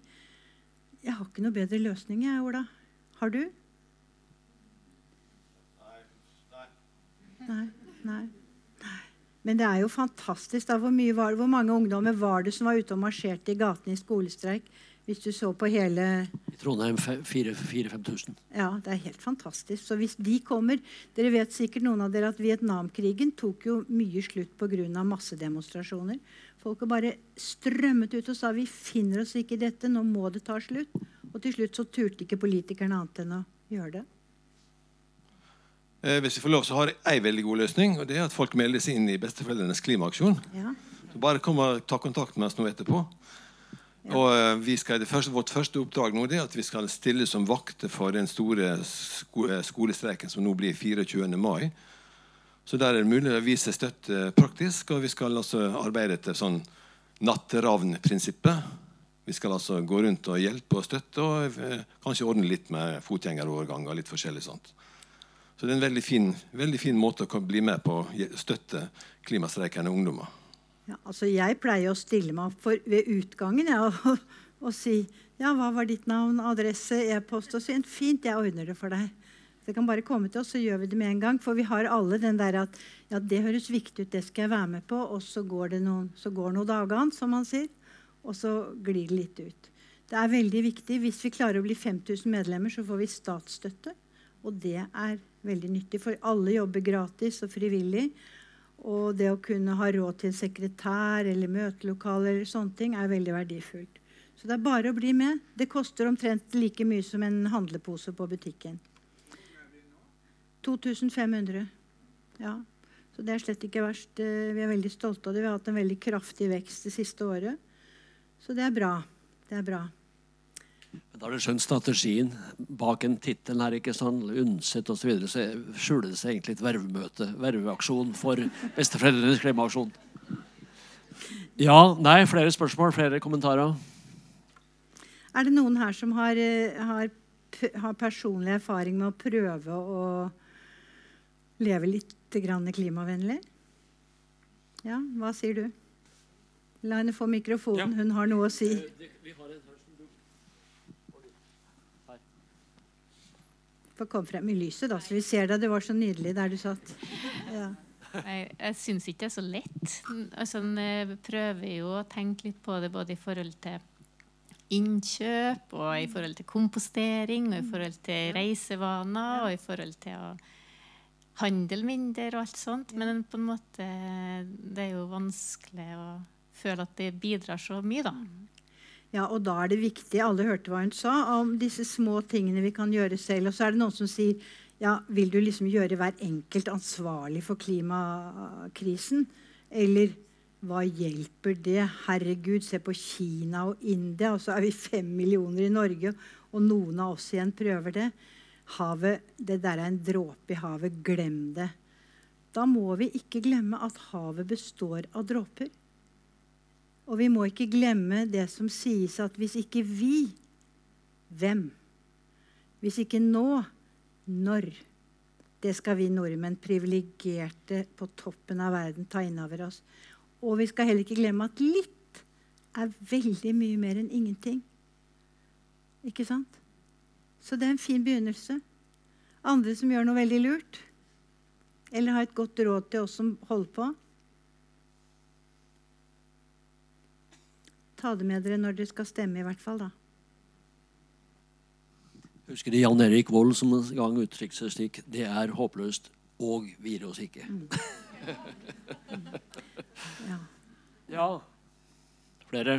Jeg har ikke noe bedre løsning, jeg, Ola. Har du? Nei. Nei. Nei. Men det er jo fantastisk. da, Hvor, var, hvor, mange ungdommer var det som var ute og marsjerte i gatene i skolestreik? Hvis du så på hele I Trondheim 4000-5000. Ja, det er helt fantastisk. Så hvis de kommer Dere vet sikkert noen av dere at Vietnamkrigen tok jo mye slutt pga. massedemonstrasjoner. Folk har bare strømmet ut og sa vi finner oss ikke i dette, nå må det ta slutt. Og til slutt så turte ikke politikerne annet enn å gjøre det. Eh, hvis jeg får lov, så har jeg ei veldig god løsning. og det er At folk melder seg inn i besteforeldrenes klimaaksjon. Ja. Så bare kom og ta kontakt med oss nå etterpå. Og eh, første, Vårt første oppdrag nå er at vi skal stille som vakter for den store eh, skolestreiken som nå blir 24. mai. Så der er det mulig å vise støtte praktisk. Og vi skal altså arbeide etter sånn natteravn-prinsippet. Vi skal altså gå rundt og hjelpe og støtte, og eh, kanskje ordne litt med fotgjengeroverganger. litt forskjellig sånt. Så det er en veldig fin, veldig fin måte å bli med på å støtte klimastreikende ungdommer. Ja, altså jeg pleier å stille meg opp ved utgangen ja, og, [LAUGHS] og, si ja, hva var ditt navn, adresse, e-post og sånn. Fint, jeg ordner det for deg. Det kan bare komme til oss, så gjør vi det med en gang. For vi har alle den der at ja, det høres viktig ut, det skal jeg være med på. Og så går det noen, så noen dager, som man sier. Og så glir det litt ut. Det er veldig viktig. Hvis vi klarer å bli 5000 medlemmer, så får vi statsstøtte. Og det er veldig nyttig, for alle jobber gratis og frivillig. Og det å kunne ha råd til sekretær eller møtelokale eller sånne ting er veldig verdifullt. Så det er bare å bli med. Det koster omtrent like mye som en handlepose på butikken. 2500. Ja. Så det er slett ikke verst. Eh, vi er veldig stolte av det. Vi har hatt en veldig kraftig vekst det siste året. Så det er bra. Det er bra. Da har du skjønt strategien bak en tittel her, ikke sånn Undset osv. Så, videre, så skjuler det seg egentlig et vervemøte, verveaksjon for besteforeldrenes klimaaksjon. Ja, nei, flere spørsmål, flere kommentarer? Er det noen her som har, eh, har, har personlig erfaring med å prøve å leve litt klimavennlig? Ja, hva sier du? La henne få mikrofonen. Ja. Hun har noe å si. Eh, vi har Få komme frem i lyset, da, så vi ser deg. Det var så nydelig der du satt. Ja. Jeg, jeg syns ikke det er så lett. Altså, en prøver jo å tenke litt på det både i forhold til innkjøp, og i forhold til kompostering, og i forhold til reisevaner, og i forhold til å handle mindre og alt sånt. Men på en måte det er jo vanskelig å føle at det bidrar så mye, da. Ja, og da er det viktig, alle hørte hva hun sa, om disse små tingene vi kan gjøre selv. Og så er det noen som sier ja, vil du liksom gjøre hver enkelt ansvarlig for klimakrisen? Eller hva hjelper det? Herregud, se på Kina og India, og så er vi fem millioner i Norge, og noen av oss igjen prøver det. Havet, det der er en dråpe i havet. Glem det. Da må vi ikke glemme at havet består av dråper. Og vi må ikke glemme det som sies at hvis ikke vi, hvem? Hvis ikke nå, når? Det skal vi nordmenn, privilegerte på toppen av verden, ta inn over oss. Og vi skal heller ikke glemme at litt er veldig mye mer enn ingenting. Ikke sant? Så det er en fin begynnelse. Andre som gjør noe veldig lurt, eller har et godt råd til oss som holder på. Ta det med dere når dere skal stemme, i hvert fall. da. Husker det Jan Erik Vold som en gang uttrykte seg slik Det er håpløst, og vi gir oss ikke. Mm. [LAUGHS] Ja. ja. Flere?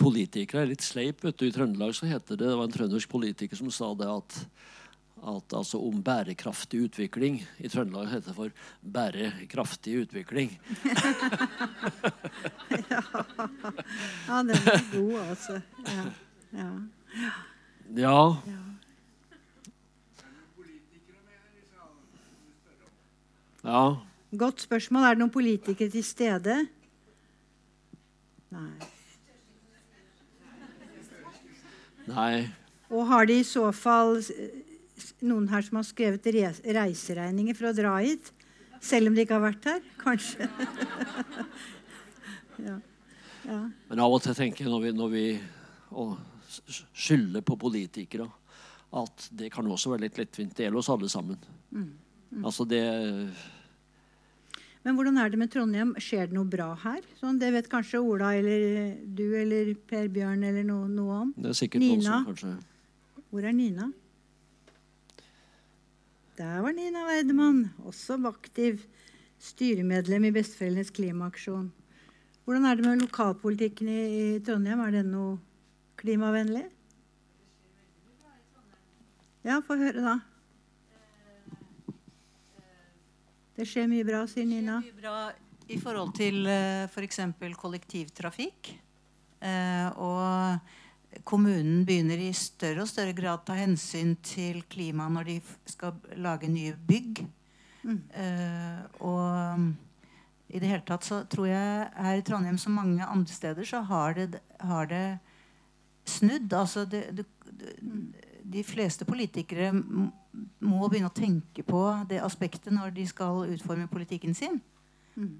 Politikere er litt sleip. vet du. I Trøndelag så heter det det var en trøndersk politiker som sa det at, at altså om bærekraftig utvikling I Trøndelag heter det for bærekraftig utvikling. ja. [LAUGHS] ja, den er god, altså. Ja. ja. ja. ja. Ja. Godt spørsmål. Er det noen politikere til stede? Nei. Nei. Og har de i så fall noen her som har skrevet reiseregninger for å dra hit? Selv om de ikke har vært her? Kanskje. [LAUGHS] ja. Ja. Men av og til tenker jeg når vi, når vi skylder på politikere, at det kan også være litt lettvint. Det gjelder oss alle sammen. Mm. Mm. Altså det men hvordan er det med Trondheim? Skjer det noe bra her? Sånn, det vet kanskje Ola eller du eller Per Bjørn eller noe, noe om. Det er sikkert Nina. Noe som, Hvor er Nina? Der var Nina Weidemann, også aktiv styremedlem i Besteforeldrenes klimaaksjon. Hvordan er det med lokalpolitikken i, i Trondheim? Er den noe klimavennlig? Ja, få høre, da. Det skjer mye bra, sier Nina. Det skjer mye bra i forhold til f.eks. For kollektivtrafikk. Uh, og kommunen begynner i større og større grad ta hensyn til klimaet når de skal lage nye bygg. Mm. Uh, og i det hele tatt så tror jeg her i Trondheim som mange andre steder så har det, har det snudd. Altså det, det, de fleste politikere må begynne å tenke på det aspektet når de skal utforme politikken sin. Mm.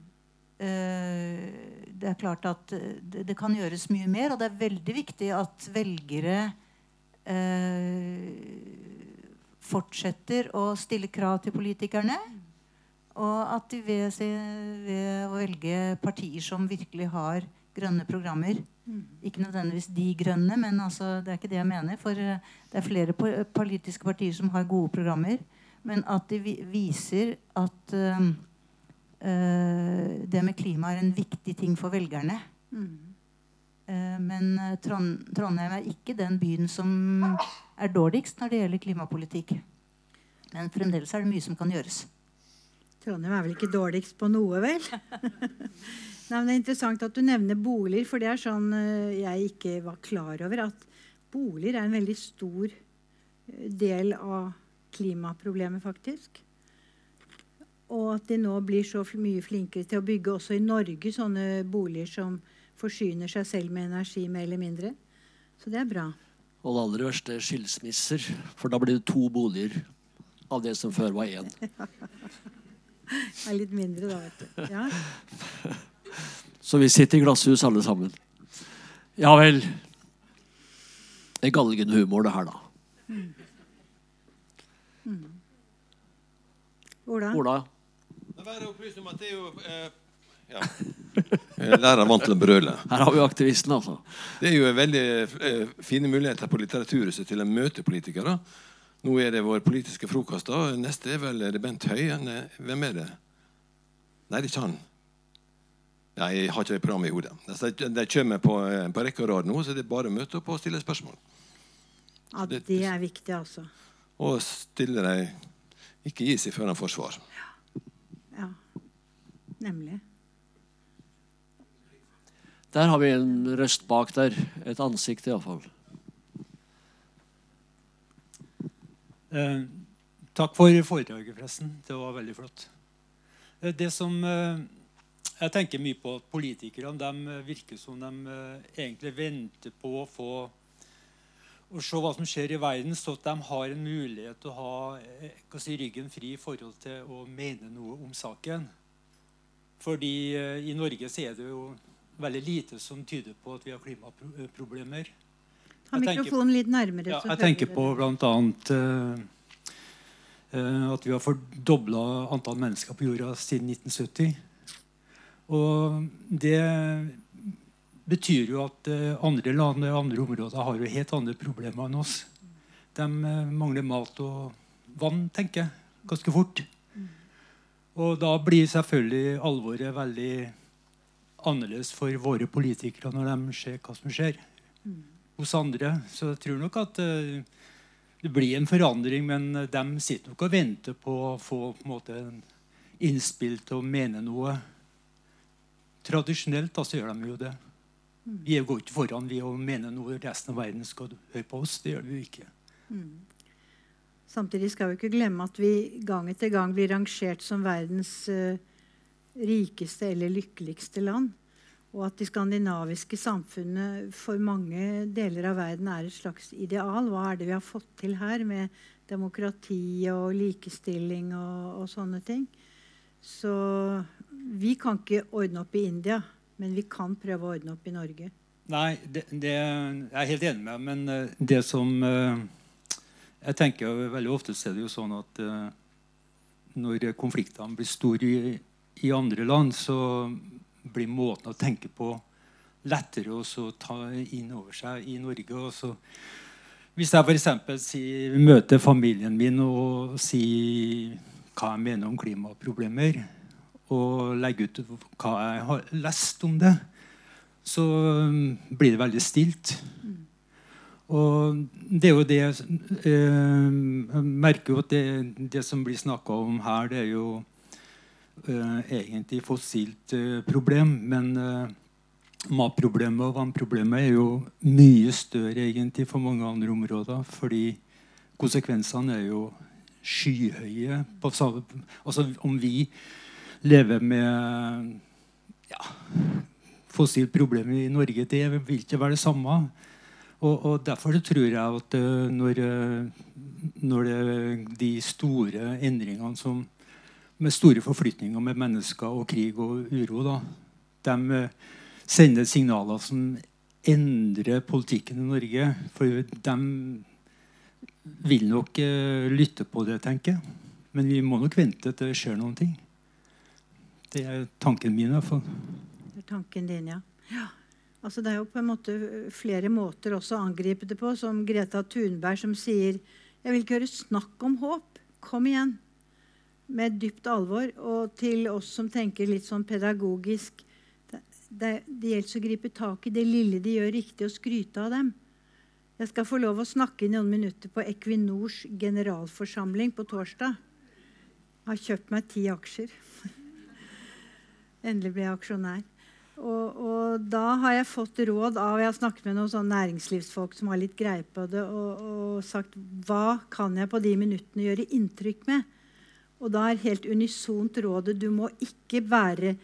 Uh, det er klart at det, det, kan gjøres mye mer, og det er veldig viktig at velgere uh, fortsetter å stille krav til politikerne. Og at de ved, ved å velge partier som virkelig har grønne programmer, ikke nødvendigvis de grønne, men altså, det er ikke det jeg mener. For eh, det er flere politiske partier som har gode programmer. Men at de viser at det med klima er en viktig ting for velgerne. Mm. Men Trond Trondheim er ikke den byen som er dårligst når det gjelder klimapolitikk. Men fremdeles er det mye som kan gjøres. Trondheim er vel ikke dårligst på noe, vel? [LAUGHS] Nei, men det er interessant at du nevner boliger, for det er sånn eh, jeg ikke var klar over. At boliger er en veldig stor eh, del av klimaproblemet, faktisk. Og at de nå blir så mye flinkere til å bygge også i Norge sånne boliger som forsyner seg selv med energi, mer eller mindre. Så det er bra. Og det aller verste er skilsmisser, for da blir det to boliger av det som før var én. [LAUGHS] Det er litt mindre da, vet du. Ja. [LAUGHS] Så vi sitter i glasshus alle sammen. Ja vel. Det er galgenhumor, det her, da. Ola? Ola? Bare opplyse om at det er jo eh, ja. [LAUGHS] Lærer vant til å brøle. Her har vi aktivisten, altså. Det er jo veldig eh, fine muligheter på Litteraturhuset til å møte politikere. Nå er det vår politiske frokost. da. Neste er vel er det Bent Høie. Hvem er det? Nei, det er ikke han. Nei, Jeg har ikke det programmet i hodet. De de kommer på, eh, på rekke og rad nå, så det er bare å møte opp og stille spørsmål. Ja, det er viktig, altså. Og stille dem Ikke gi seg før de får svar. Nemlig. Der har vi en røst bak der. Et ansikt, iallfall. Eh, takk for foredraget, forresten. Det var veldig flott. Eh, det som eh, jeg tenker mye på, at politikerne de virker som de eh, egentlig venter på å få å se hva som skjer i verden, så at de har en mulighet til å ha eh, si, ryggen fri i forhold til å mene noe om saken. Fordi eh, i Norge så er det jo veldig lite som tyder på at vi har klimaproblemer. Ha mikrofonen litt nærmere. Ja, jeg tenker på bl.a. Uh, at vi har fordobla antall mennesker på jorda siden 1970. Og det betyr jo at eh, andre land og andre områder har jo helt andre problemer enn oss. De eh, mangler mat og vann, tenker jeg, ganske fort. Og da blir selvfølgelig alvoret veldig annerledes for våre politikere når de ser hva som skjer hos andre. Så jeg tror nok at eh, det blir en forandring, men eh, de sitter nok og venter på å få på en måte, innspill til å mene noe. Tradisjonelt da, så gjør de jo det. Vi går ikke foran vi og mener noe resten av verden skal høre på oss. Det gjør vi jo ikke. Samtidig skal vi ikke glemme at vi gang etter gang blir rangert som verdens uh, rikeste eller lykkeligste land. Og at de skandinaviske samfunnene for mange deler av verden er et slags ideal. Hva er det vi har fått til her med demokrati og likestilling og, og sånne ting? Så vi kan ikke ordne opp i India, men vi kan prøve å ordne opp i Norge. Nei, det, det jeg er helt enig med deg, men eh, det som eh, Jeg tenker veldig ofte er det jo sånn at eh, når konfliktene blir store i, i andre land, så blir måten å tenke på lettere å ta inn over seg i Norge. Og så, hvis jeg f.eks. Si, møter familien min og sier hva jeg mener om klimaproblemer, og legger ut hva jeg har lest om det, så um, blir det veldig stilt. Og det er jo det eh, Jeg merker jo at det, det som blir snakka om her, det er jo eh, egentlig fossilt eh, problem. Men matproblemet og vannproblemet er jo mye større egentlig for mange andre områder. Fordi konsekvensene er jo skyhøye. Altså om vi lever med ja, fossilt problem i Norge, det vil ikke være det samme. Og, og Derfor tror jeg at eh, når, eh, når det, de store endringene som med store forflytninger med mennesker og krig og uro, da, de eh, sender signaler som endrer politikken i Norge. For de vil nok eh, lytte på det, tenker jeg. Men vi må nok vente til det skjer noen ting. Det er tanken min. i hvert fall. Det er tanken din, ja. ja. Altså, det er jo på en måte flere måter også å angripe det på, som Greta Thunberg som sier Jeg vil ikke høre snakk om håp. Kom igjen. Med dypt alvor. Og til oss som tenker litt sånn pedagogisk Det, det, det gjelder å gripe tak i det lille de gjør riktig, og skryte av dem. Jeg skal få lov å snakke i noen minutter på Equinors generalforsamling på torsdag. Jeg har kjøpt meg ti aksjer. [LAUGHS] Endelig ble jeg aksjonær. Og, og da har jeg fått råd av Jeg har snakket med noen næringslivsfolk som har litt greie på det, og, og sagt hva kan jeg på de minuttene gjøre inntrykk med? Og da er helt unisont rådet du må ikke være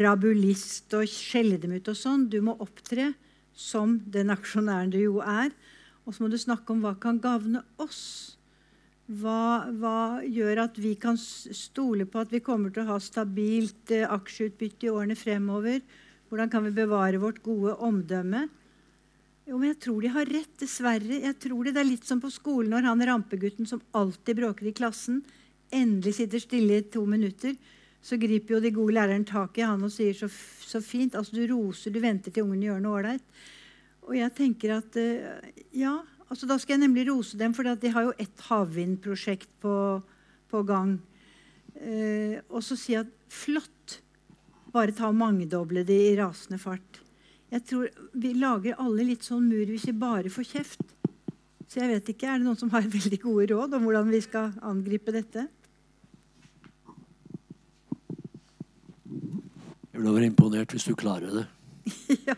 rabulist og skjelle dem ut og sånn. Du må opptre som den aksjonæren du jo er. Og så må du snakke om hva kan gagne oss. Hva, hva gjør at vi kan stole på at vi kommer til å ha stabilt eh, aksjeutbytte i årene fremover? Hvordan kan vi bevare vårt gode omdømme? Jo, men jeg tror de har rett, dessverre. Jeg tror Det Det er litt som på skolen når han rampegutten som alltid bråker i klassen, endelig sitter stille i to minutter, så griper jo de gode læreren tak i han og sier så, så fint. Altså, du roser, du venter til ungene gjør noe ålreit. Og jeg tenker at uh, ja, altså da skal jeg nemlig rose dem, for de har jo ett havvindprosjekt på, på gang. Uh, og så si at flott, bare ta og mangedoble det i rasende fart. Jeg tror Vi lager alle litt sånn mur hvis vi bare får kjeft. Så jeg vet ikke, Er det noen som har [LAUGHS] veldig gode råd om hvordan vi skal angripe dette? Jeg vil vært imponert hvis du klarer det. [LAUGHS] ja.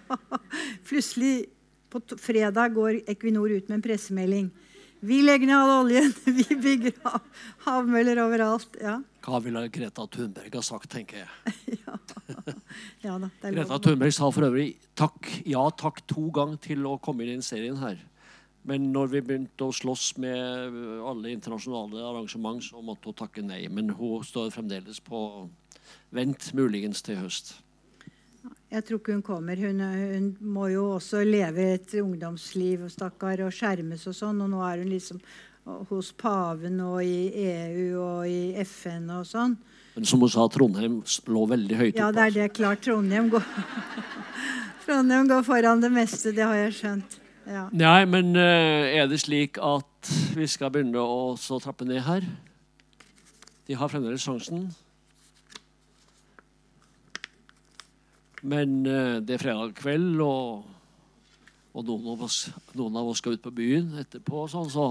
Plutselig på fredag går Equinor ut med en pressemelding. Vi legger ned all oljen. [LAUGHS] Vi bygger hav havmøller overalt. Ja. Hva ville Greta Thunberg ha sagt, tenker jeg. Ja. da, Greta Thunberg sa for øvrig takk, ja takk to ganger til å komme inn i den serien her. Men når vi begynte å slåss med alle internasjonale arrangement, så måtte hun takke nei. Men hun står fremdeles på Vent muligens til høst. Jeg tror ikke hun kommer. Hun, hun, må jo også leve et ungdomsliv stakkar, og skjermes og sånn. Og nå er hun liksom hos paven og i EU og i FN og sånn. Men som hun sa, Trondheim lå veldig høyt oppe. Ja, det er det klart. Trondheim går, [LAUGHS] Trondheim går foran det meste. Det har jeg skjønt. Ja. Nei, men uh, er det slik at vi skal begynne å trappe ned her? De har fremdeles sjansen. Men uh, det er fredag kveld, og, og noen, av oss, noen, av oss, skal ut på byen etterpå. Sånn, så,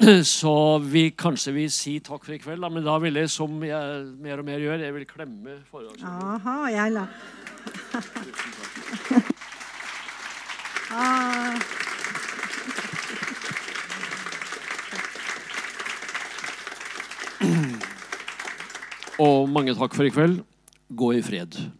[CLEARS THROAT] så vi kanskje vil si takk for i kveld. Da, men da vil jeg, som jeg mer og mer gjør, jeg vil klemme forholdsvis. Aha, jeg la... ah. [CLEARS THROAT] Og mange takk for i kveld. Gå i fred.